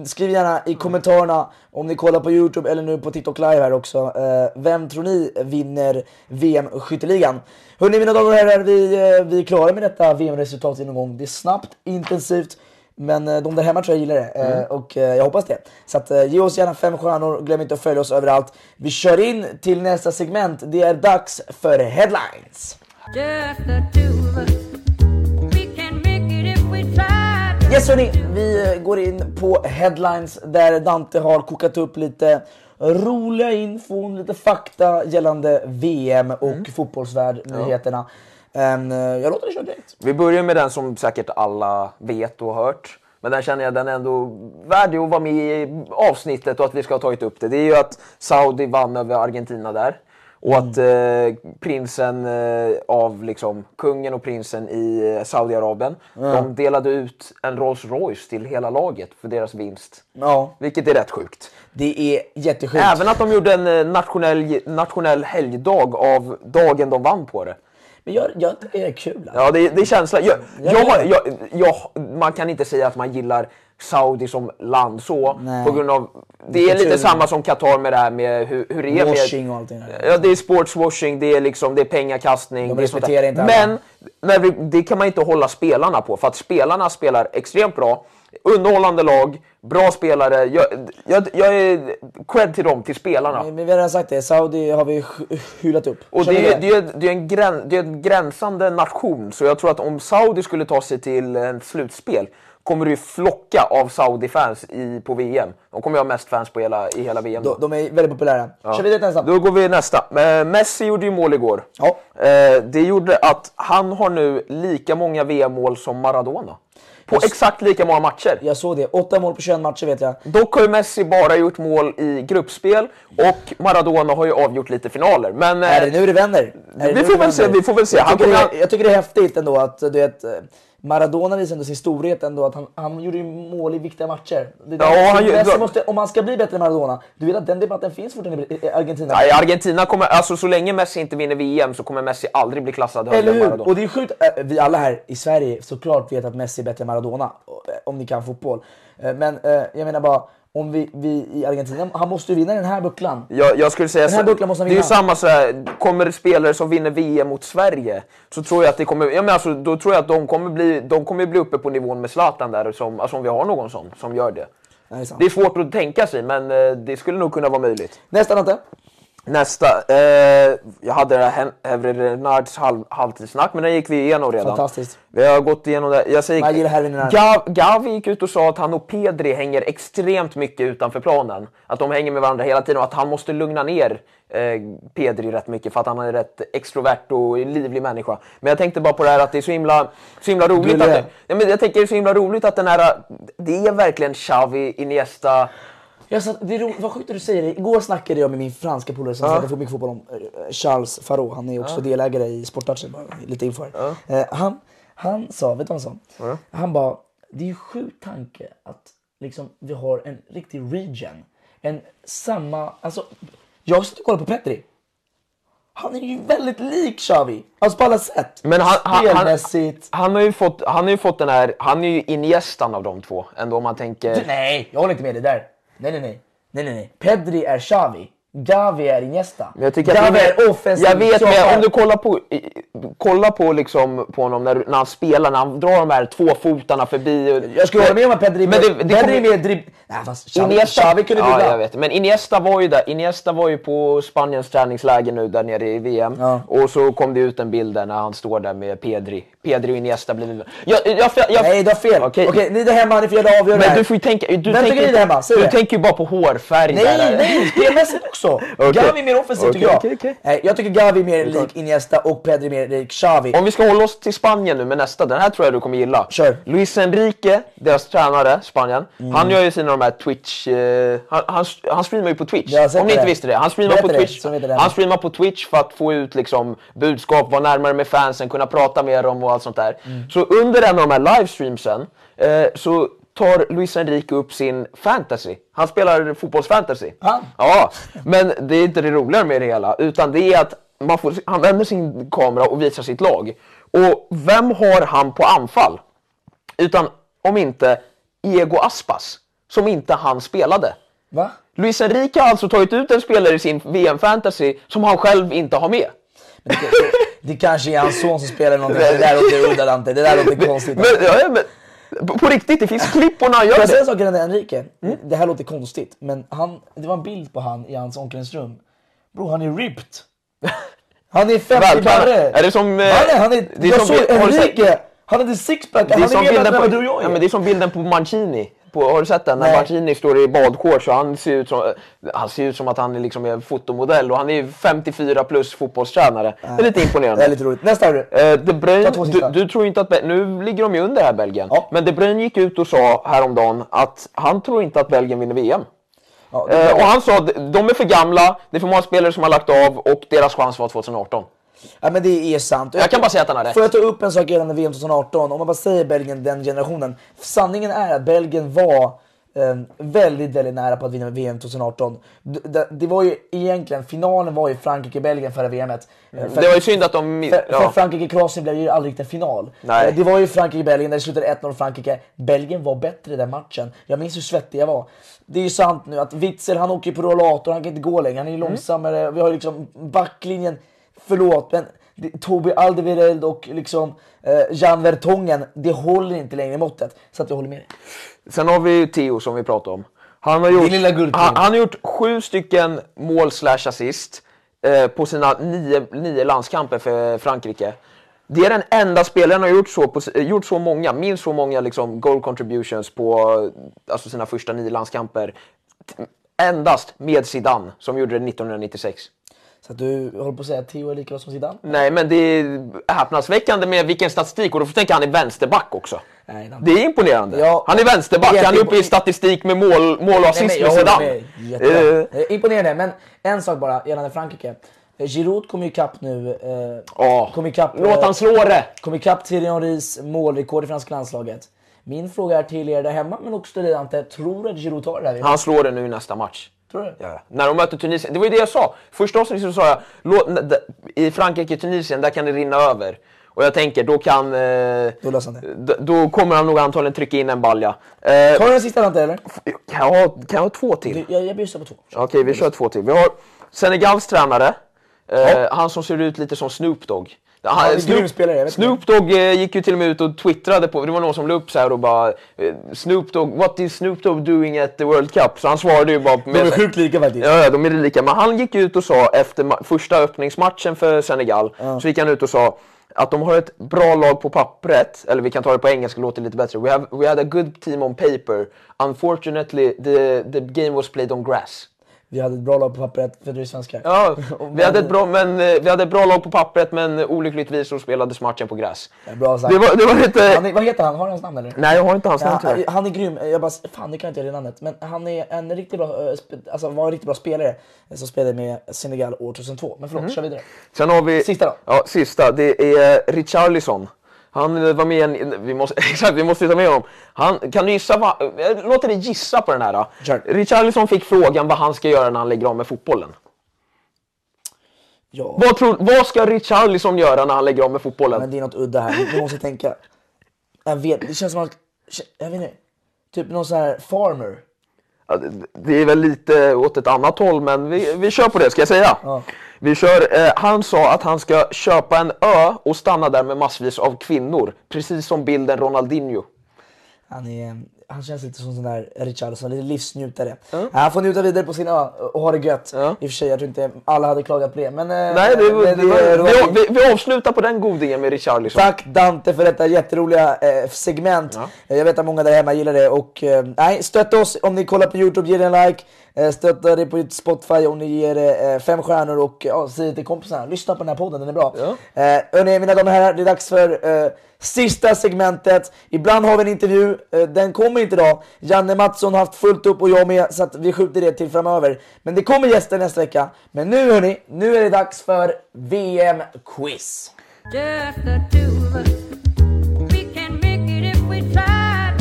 Skriv gärna i kommentarerna om ni kollar på Youtube eller nu på TikTok live här också. Eh, vem tror ni vinner VM-skytteligan? Hörni mina damer och herrar, vi, eh, vi är klara med detta VM-resultat inom gång. Det är snabbt, intensivt. Men eh, de där hemma tror jag gillar det eh, och eh, jag hoppas det. Så att, ge oss gärna fem stjärnor, glöm inte att följa oss överallt. Vi kör in till nästa segment. Det är dags för headlines. Yes hörni, vi går in på headlines där Dante har kokat upp lite roliga infon, lite fakta gällande VM och fotbollsvärld-nyheterna. Um, jag låter dig köra direkt. Vi börjar med den som säkert alla vet och har hört. Men den känner jag den är ändå värdig att vara med i avsnittet och att vi ska ha tagit upp det. Det är ju att Saudi vann över Argentina där. Och att eh, prinsen eh, av liksom, kungen och prinsen i eh, Saudiarabien, de delade ut en Rolls Royce till hela laget för deras vinst. Ja, Vilket är rätt sjukt. det är jättesjukt. Även att de gjorde en eh, nationell, nationell helgdag av dagen de vann på det. Men jag, jag tycker det är kul. Alltså. Ja, det, det är känslan. Jag, Jag jag, jag, man kan inte säga att man gillar Saudi som land så. Nej. På grund av, det är lite Kulturen. samma som Qatar med det här med hur, hur det är Washing med... och allting där. Ja, det är sportswashing, det är, liksom, det är pengakastning. De det är sånt respekterar där. inte alla. Men när vi, det kan man inte hålla spelarna på. För att spelarna spelar extremt bra. Underhållande lag, bra spelare. Jag, jag, jag är cred till dem, till spelarna. Men vi har redan sagt det, Saudi har vi hy- hyllat upp. Och Kör det är, det, är, det, är en grän, det är en gränsande nation, så jag tror att om Saudi skulle ta sig till en slutspel kommer det ju flocka av Saudi-fans på VM. De kommer ju ha mest fans på hela, i hela VM. de, de är väldigt populära. Kör vidare till nästa. Då går vi nästa. Eh, Messi gjorde ju mål igår. Ja. Eh, det gjorde att han har nu lika många VM-mål som Maradona. På Jag exakt lika många matcher. Jag såg det. Åtta mål på 21 matcher vet jag. Dock har ju Messi bara gjort mål i gruppspel och Maradona har ju avgjort lite finaler. Men, Är det nu det vänder? Det vi får väl se, vi får väl se. Jag tycker, det, jag tycker det är häftigt ändå att du vet, Maradona visade ändå sin storhet ändå att han, han gjorde ju mål i viktiga matcher. Det Ja, där- han Messi måste, om han ska bli bättre än Maradona, du vet att den debatten finns fortfarande i Argentina. Nej, Argentina kommer, alltså så länge Messi inte vinner VM så kommer Messi aldrig bli klassad högre Eller än hur? Maradona. Och det är sjukt, äh, vi alla här i Sverige såklart vet att Messi är bättre än Maradona, eh, om ni kan fotboll. Eh, Men eh, jag menar bara, om vi, vi i Argentina, han måste ju vinna den här bucklan. Jag, jag skulle säga Den här så, bucklan måste han det är ju vinna. samma så här, kommer det spelare som vinner VM mot Sverige så tror jag att det kommer, ja, men alltså, då tror jag att de kommer bli, de kommer bli uppe på nivån med Zlatan där, som, alltså om vi har någon sån som gör det. Det är. Det är svårt att tänka sig men eh, det skulle nog kunna vara möjligt. Nästa Natte. Nästa, eh, jag hade det här Renards halv, halvtidssnack men den gick vi igenom redan. Fantastiskt. Vi har gått igenom det. Jag säger, Man gillar Renard. Gav, Gavi gick ut och sa att han och Pedri hänger extremt mycket utanför planen. Att de hänger med varandra hela tiden och att han måste lugna ner eh, Pedri rätt mycket för att han är rätt extrovert och livlig människa. Men jag tänkte bara på det här att det är så himla, så himla roligt att det, ja, men Jag tänker det är så himla roligt att den här, det är verkligen Xavi, Iniesta, Jag satt, det är vad sjukt att du säger det. Igår snackade jag med min franska polare som snackar mycket fotboll om eh, Charles Faro. Han är också delägare i bara lite info här. Eh, han, han sa, vet du vad han sa? Han bara, det är ju sjuk tanke att liksom, vi har en riktig region. En samma, alltså, jag sitter och kollar på Petri. Han är ju väldigt lik Xavi. Alltså på alla sätt. Men han, han, han, han, har ju fått, han har ju fått den här, han är ju Iniestan av de två. Ändå om man tänker... Du, nej, jag håller inte med dig där. Nej, nej, nej. Nej, nej, nej. Pedri är Xavi. Gavi är Iniesta. Men jag tycker Gavi det är offensiv. Jag vet, men om du kollar på, kolla på, liksom, på honom när, när han spelar, när han drar de här två fotarna förbi. Och, Jag skulle hålla med om att Pedri, Men det- det Pedri är mer dribb... Nej, fast Xavi, Iniesta, Xavi kunde ja, dribbla. jag vet. Men Iniesta var ju där. Iniesta var ju på Spaniens träningsläger nu där nere i VM. Ja. Och så kom det ut en bild där när han står där med Pedri. Pedri och Iniesta blir... Jag, jag, jag, jag, Nej, du har fel. Okej, Okej. ni där hemma, ni får göra avgöra det Men du får ju tänka... Du Vem tänker, tycker ni där hemma? Säg du det. tänker ju bara på hårfärg Nej, där. nej, spelmässigt också. Okej. Gavi är mer offensiv Okej, tycker jag. okej, okej. Nej, jag tycker Gavi är mer lik Iniesta och Pedri mer lik Xavi. Om vi ska hålla oss till Spanien nu med nästa, den här tror jag du kommer gilla. Kör. Mm. Luis Enrique, deras tränare, Spanien. Han gör ju sina de här Twitch... Eh, han, han, han streamar ju på Twitch. Om ni inte visste det. Han streamar på Twitch. det. Han streamar på Twitch för att få ut liksom, budskap, vara närmare med fansen, kunna prata med dem och allt sånt där. Mm. Så under en av de här livestreamsen eh, så tar Luis Enrique upp sin fantasy. Han spelar fotbollsfantasy. Han? Ja, men det är inte det roliga med det hela, utan det är att man får, han vänder sin kamera och visar sitt lag. Och vem har han på anfall? Utan om inte Ego Aspas, som inte han spelade. Va? Luis Enrique har alltså tagit ut en spelare i sin VM-fantasy som han själv inte har med. Det, det, det kanske är hans son som spelar någonting. Det där låter udda Dante. Det där låter konstigt. Men, ja, men, på- riktigt, det finns klipp på när han Får gör jag säga en det. sak Enrique? Mm. Det här låter konstigt, men han, det var en bild på han i hans omklädningsrum. Bro, han är ripped. Han är 50 Vältränad. barre. Är det som, eh, Han är, han är, det är jag som- såg Enrique, han hade sixpack, Det han är, mer än du och jag ja, men det är som bilden på Mancini. På, har du sett den? När Nej. Mancini står i badshorts och han ser ut som, han ser ut som att han är liksom är fotomodell och han är ju 54 plus fotbollstränare. Det är lite Det imponerande. är lite roligt. Nästa hörru. Eh, De Bruyne, du, du tror inte att... Nu ligger de ju under här Belgien. Ja. Men De Bruyne gick ut och sa häromdagen att han tror inte att Belgien vinner VM. Ja, det Eh, och han sa att de är för gamla, det är för många spelare som har lagt av och deras chans var 2018. Ja men det är sant. Och Jag kan bara säga att han har rätt. Får jag ta upp en sak gällande VM 2018? Om man bara säger Belgien den generationen. Sanningen är att Belgien var eh, väldigt, väldigt nära på att vinna VM 2018. D- Det, det var ju egentligen, finalen var ju Frankrike-Belgien förra VMet. Eh, för- Det var ju synd att de... För, för Ja. Frankrike-Kroatien blev ju aldrig riktigt en final. Nej. Eh, Det var ju Frankrike-Belgien där det slutade 1-0 Frankrike. Belgien var bättre i den matchen. Jag minns hur svettig jag var. Det är ju sant nu att Witzel han åker på rollator, han kan inte gå längre, han är ju Mm. långsammare. Vi har ju liksom backlinjen, förlåt men Tobi Alderweireld och liksom eh, Jan Vertongen, det håller inte längre i måttet. Så att jag håller med dig. Sen har vi Theo som vi pratade om. Han har gjort, lilla guldklimp. han, han har gjort sju stycken mål slash assist eh, på sina nio, nio landskamper för Frankrike. Det är den enda spelaren som har gjort så, på, gjort så många, minst så många liksom, goal contributions på alltså sina första nio landskamper. Endast med Zidane som gjorde det 1996. Så att du håller på att säga att Theo är lika bra som Zidane? Nej, men det är häpnadsväckande med vilken statistik och då får tänka han är vänsterback också. Nej, Det är imponerande. Ja. han är vänsterback, han är uppe i statistik med mål, mål och assist med Zidane. med. Eh, Imponerande, men en sak bara gällande Frankrike. Eh, Giroud kom ikapp nu. Eh, Ja. kom ikapp, Låt eh, han slå det! kom ikapp Thierry Henrys målrekord i franska landslaget. Min fråga är till er där hemma, men också till dig Ante. Tror du att Giroud tar det här? Han slår det nu i nästa match. Tror du? Ja. När de möter Tunisien. Det var ju det jag sa. Första avsnittet så sa jag, låt, i Frankrike-Tunisien, där kan det rinna över. Och jag tänker, då kan... Eh, Då löser han det. då kommer han nog antagligen trycka in en balja. Eh, Tar du den sista Ante eller? kan, jag ha, kan jag ha två till? Jag, jag bjussar på två. Okej, vi kör två till. Vi har Senegals tränare. Eh, Han som ser ut lite som Snoop Dogg. Han, grym spelare, Snoop Dogg eh, gick ju till och med ut och twittrade på, det var någon som la upp så här och bara eh, Snoop Dogg, what is Snoop Dogg doing at the World Cup? Så han svarade ju bara De är sjukt lika faktiskt. Ja, ja, de är lika. Men han gick ut och sa efter första öppningsmatchen för Senegal, så gick han ut och sa att de har ett bra lag på pappret, eller vi kan ta det på engelska, det låter lite bättre. We, have, we had a good team on paper. Unfortunately, the, the game was played on grass. Vi hade ett bra lag på pappret för du är svenskar. Ja, vi hade, ett bra, men, eh, vi hade ett bra lag på pappret men olyckligtvis så spelades matchen på gräs. Ja, Bra sagt. Det var, det var lite... Han är, vad heter han? Har du hans namn eller? Nej, jag har inte hans namn Ja, tyvärr. han är grym. Jag bara, fan det kan inte jag det namnet. Men han är en riktigt bra, eh, alltså var en riktigt bra spelare som spelade med Senegal år 2002. Men förlåt, kör vidare. Sen har vi... Sista då? Ja, sista. Det är Richarlison. Han eh, var med i en... Vi måste, exakt, vi måste ta med honom. Han, kan du gissa vad... Jag låter dig gissa på den här. Då. Kör. Richarlison fick frågan vad han ska göra när han lägger av med fotbollen. Ja, Vad, tror, vad ska Richarlison göra när han lägger av med fotbollen? men det är något udda här. Du måste tänka. Jag vet, det känns som att, jag vet inte. Typ någon sån här farmer. Ja, det, det är väl lite åt ett annat håll, men vi, vi kör på det. Ska jag säga? Ja. Vi kör, eh, han sa att han ska köpa en ö och stanna där med massvis av kvinnor. Precis som bilden Ronaldinho. Han, är, han känns lite som sån där Richarlison, lite livsnjutare. Han får njuta vidare på sin ö och ha det gött. Ja. I och för sig, jag tror inte alla hade klagat på det. Men, eh, Nej, det, men det, är vi, roligt. vi, vi avslutar på den godingen med Richarlison. Tack Dante för detta jätteroliga eh, segment. Eh, Jag vet att många där hemma gillar det. Och, eh, nej, stötta oss om ni kollar på Youtube, ge det en like. Eh, stötta det på Spotify om ni ger det eh, fem stjärnor och ja, säg det till kompisarna. Lyssna på den här podden, den är bra. Ja. Eh, hörni, mina damer och herrar, det är dags för sista segmentet. Ibland har vi en intervju, eh, den kommer inte idag. Janne Mattsson har haft fullt upp och jag med, så att vi skjuter det till framöver. Men det kommer gäster nästa vecka. Men nu hörni, nu är det dags för VM-quiz.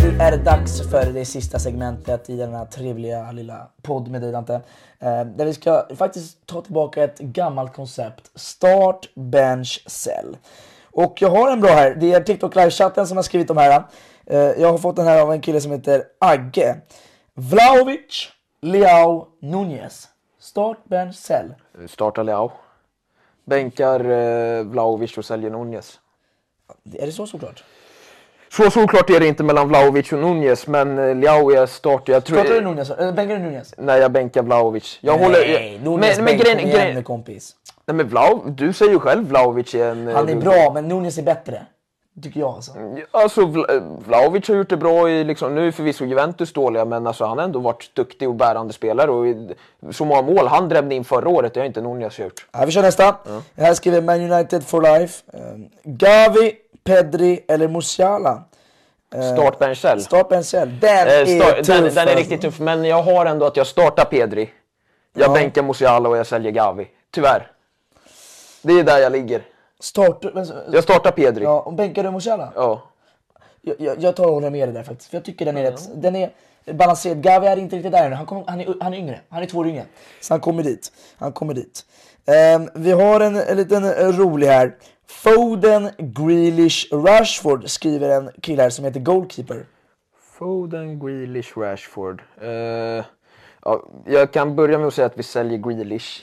Nu är det dags för det sista segmentet i den här trevliga lilla podd med dig Dante. Eh, där vi ska faktiskt ta tillbaka ett gammalt koncept. Start, bench, sell. Och jag har en bra här. Det är TikTok live-chatten som har skrivit de här. Eh, jag har fått den här av en kille som heter Agge. Vlahovic, Leao, Nunez. Start, bench, sell. Startar Leao. Bänkar eh, Vlahovic och säljer Nunez. Är det så såklart? Så såklart är det inte mellan Vlahovic och Nunez, men eh, Leao är start. Jag tror, Startar du Nunez? Eller bänkar du Nunez? Nej, jag bänkar Vlahovic. Jag håller... Nej, jag, Nunez men, men bänk, grejen, igen kompis. Nej, men Vlau, du säger ju själv Vlahovic är en... eh, Han är bra, men Nunez är bättre. Tycker jag alltså. Alltså eh, Vlahovic har gjort det bra i, liksom, nu är förvisso Juventus dåliga, men alltså, han har ändå varit duktig och bärande spelare. Och så många mål han drämde in förra året, det har inte Nunez gjort. Ja, vi kör nästa. Här skriver Man United for life. Um, Gavi, Pedri eller Musiala? Start Benchell. Start. Den Eh, är sta- tuff. den, den är alltså. riktigt tuff, men jag har ändå att jag startar Pedri. Jag Ja. bänkar Musiala och jag säljer Gavi. Tyvärr. Det är där jag ligger. Start, men, Jag startar Pedri. ja, och bänkar du Musiala? Ja. Jag, jag, jag tar och håller med dig där faktiskt. För jag tycker den är rätt, den är balanserad. Gavi är inte riktigt där ännu. Han, kommer- han, är, han är yngre. Han är två år yngre. Så han kommer dit. Han kommer dit. Ehm, vi har en, en liten eh, rolig här. Foden, Grealish, Rashford skriver en kille här som heter Goalkeeper. Foden, Grealish, Rashford. Eh, ja, jag kan börja med att säga att vi säljer Grealish.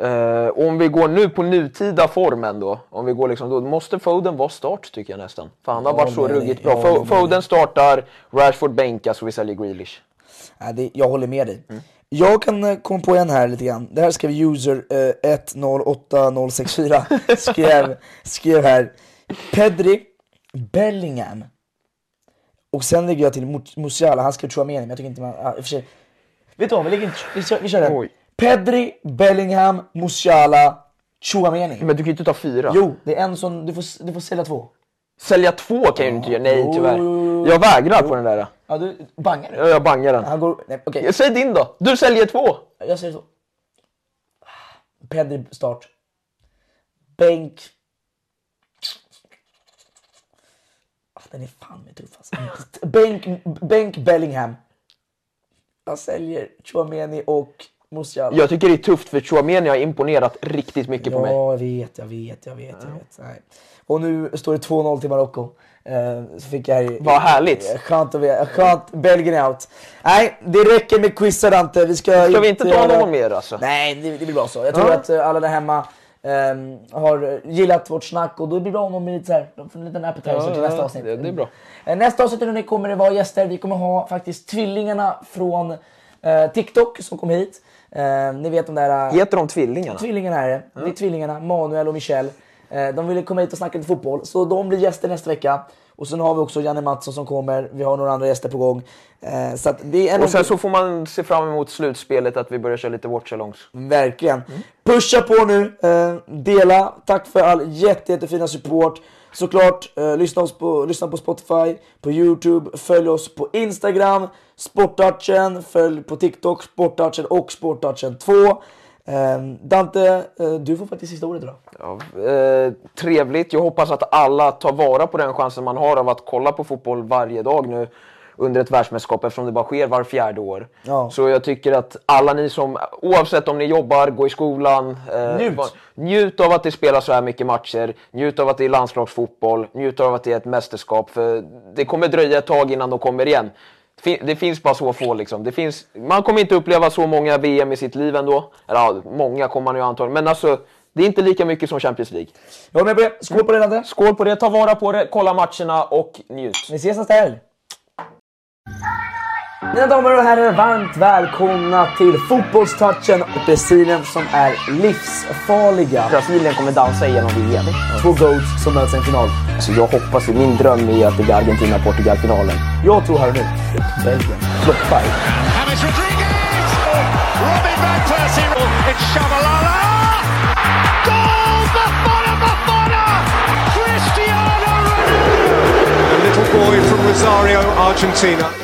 Eh, om vi går nu på nutida formen då, om vi går liksom, då måste Foden vara start tycker jag nästan. För han har Ja, varit så men- ruggigt bra. ja, Fo- men- Foden startar, Rashford bänkas och vi säljer Grealish. Ja, det, jag håller med dig. Jag kan eh, komma på en här lite grann. Det här skrev user eh, 108064. skrev, skrev här. Pedri, Bellingham. Och sen lägger jag till Mu- Musiala. Han skrev Chouameni, men jag tycker inte man... Och för sig. Vet du vad, vi, lägger inte, vi, kör, vi kör den. Oj. Pedri, Bellingham, Musiala, Chouameni. Men du kan ju inte ta fyra. Jo, det är en som... Du får, du får sälja två. Sälja två kan jag ju inte göra, nej tyvärr. Jag vägrar på den där. Ja, du bangar du? Ja, Jag bangar den. Han går... Nej, okej. Säg din då. Du säljer två. Jag säger så. Pedri start. Bänk. Ah, Den är fan med tuff alltså. Bänk, bänk Bellingham. Jag säljer Chouameni och Musiala. Jag tycker det är tufft för Chouameni har imponerat riktigt mycket på mig. Ja, jag vet, jag vet, jag vet. Jag vet. Nej. Och nu står det 2-0 till Marocko. Eh, så fick jag Vad härligt. Skönt att veta. Skönt. Belgien är out. Nej, det räcker med quizar Dante. Vi ska, Ska vi inte ta någon mer alltså? Nej, det, det blir bra så. Jag tror Ja. att eh, alla där hemma ehm, har gillat vårt snack och då blir det bra om de lite så här, de får en liten appetizer Ja, till ja, nästa avsnitt. det- det är bra. Eh, Nästa avsnitt hörni, kommer det vara gäster. Vi kommer ha faktiskt tvillingarna från eh, TikTok som kom hit. Eh, ni vet de där... eh, Heter de Tvillingarna? Tvillingarna är det. Det är tvillingarna, Manuel och Michel. Eh, De ville komma hit och snacka lite fotboll, så de blir gäster nästa vecka. Och sen har vi också Janne Mattsson som kommer, vi har några andra gäster på gång. Eh, Så det är Och sen så får man se fram emot slutspelet, att vi börjar köra lite watchalongs. Verkligen. Pusha på nu, eh, dela. Tack för all jätte, jättefina support. Såklart, eh, lyssna, oss på, lyssna på Spotify, på Youtube, följ oss på Instagram, Sporttouchen, följ på TikTok, Sporttouchen och Sporttouchen 2. Eh, Dante, eh, du får faktiskt sista ordet idag. Ja, eh, trevligt. Jag hoppas att alla tar vara på den chansen man har av att kolla på fotboll varje dag nu under ett världsmästerskap eftersom det bara sker var fjärde år. Ja. Så jag tycker att alla ni som, oavsett om ni jobbar, går i skolan, eh, Njut. va- njut av att det spelas så här mycket matcher, njut av att det är landslagsfotboll, njut av att det är ett mästerskap. För det kommer dröja ett tag innan de kommer igen. Det finns bara så få liksom. Det finns, man kommer inte uppleva så många VM i sitt liv ändå. Eller ja, många kommer man ju antagligen. Men alltså, det är inte lika mycket som Champions League. Jag är med på det. Skål på det Dante. Skål på det, ta vara på det, kolla matcherna och njut. Vi ses nästa helg. Mina damer och herrar, varmt välkomna till fotbollstouchen och Brasilien som är livsfarliga. Brasilien kommer dansa igenom VM. Två goats som möts i en final. Så jag hoppas, min dröm är att det blir Argentina-Portugal-finalen. Jag tror här och nu, Belgien floppar. James Rodriguez! Robin van Persie! It's Shabalala! Goal! Buffon! Buffon! Cristiano Ronaldo! A little boy from Rosario, Argentina.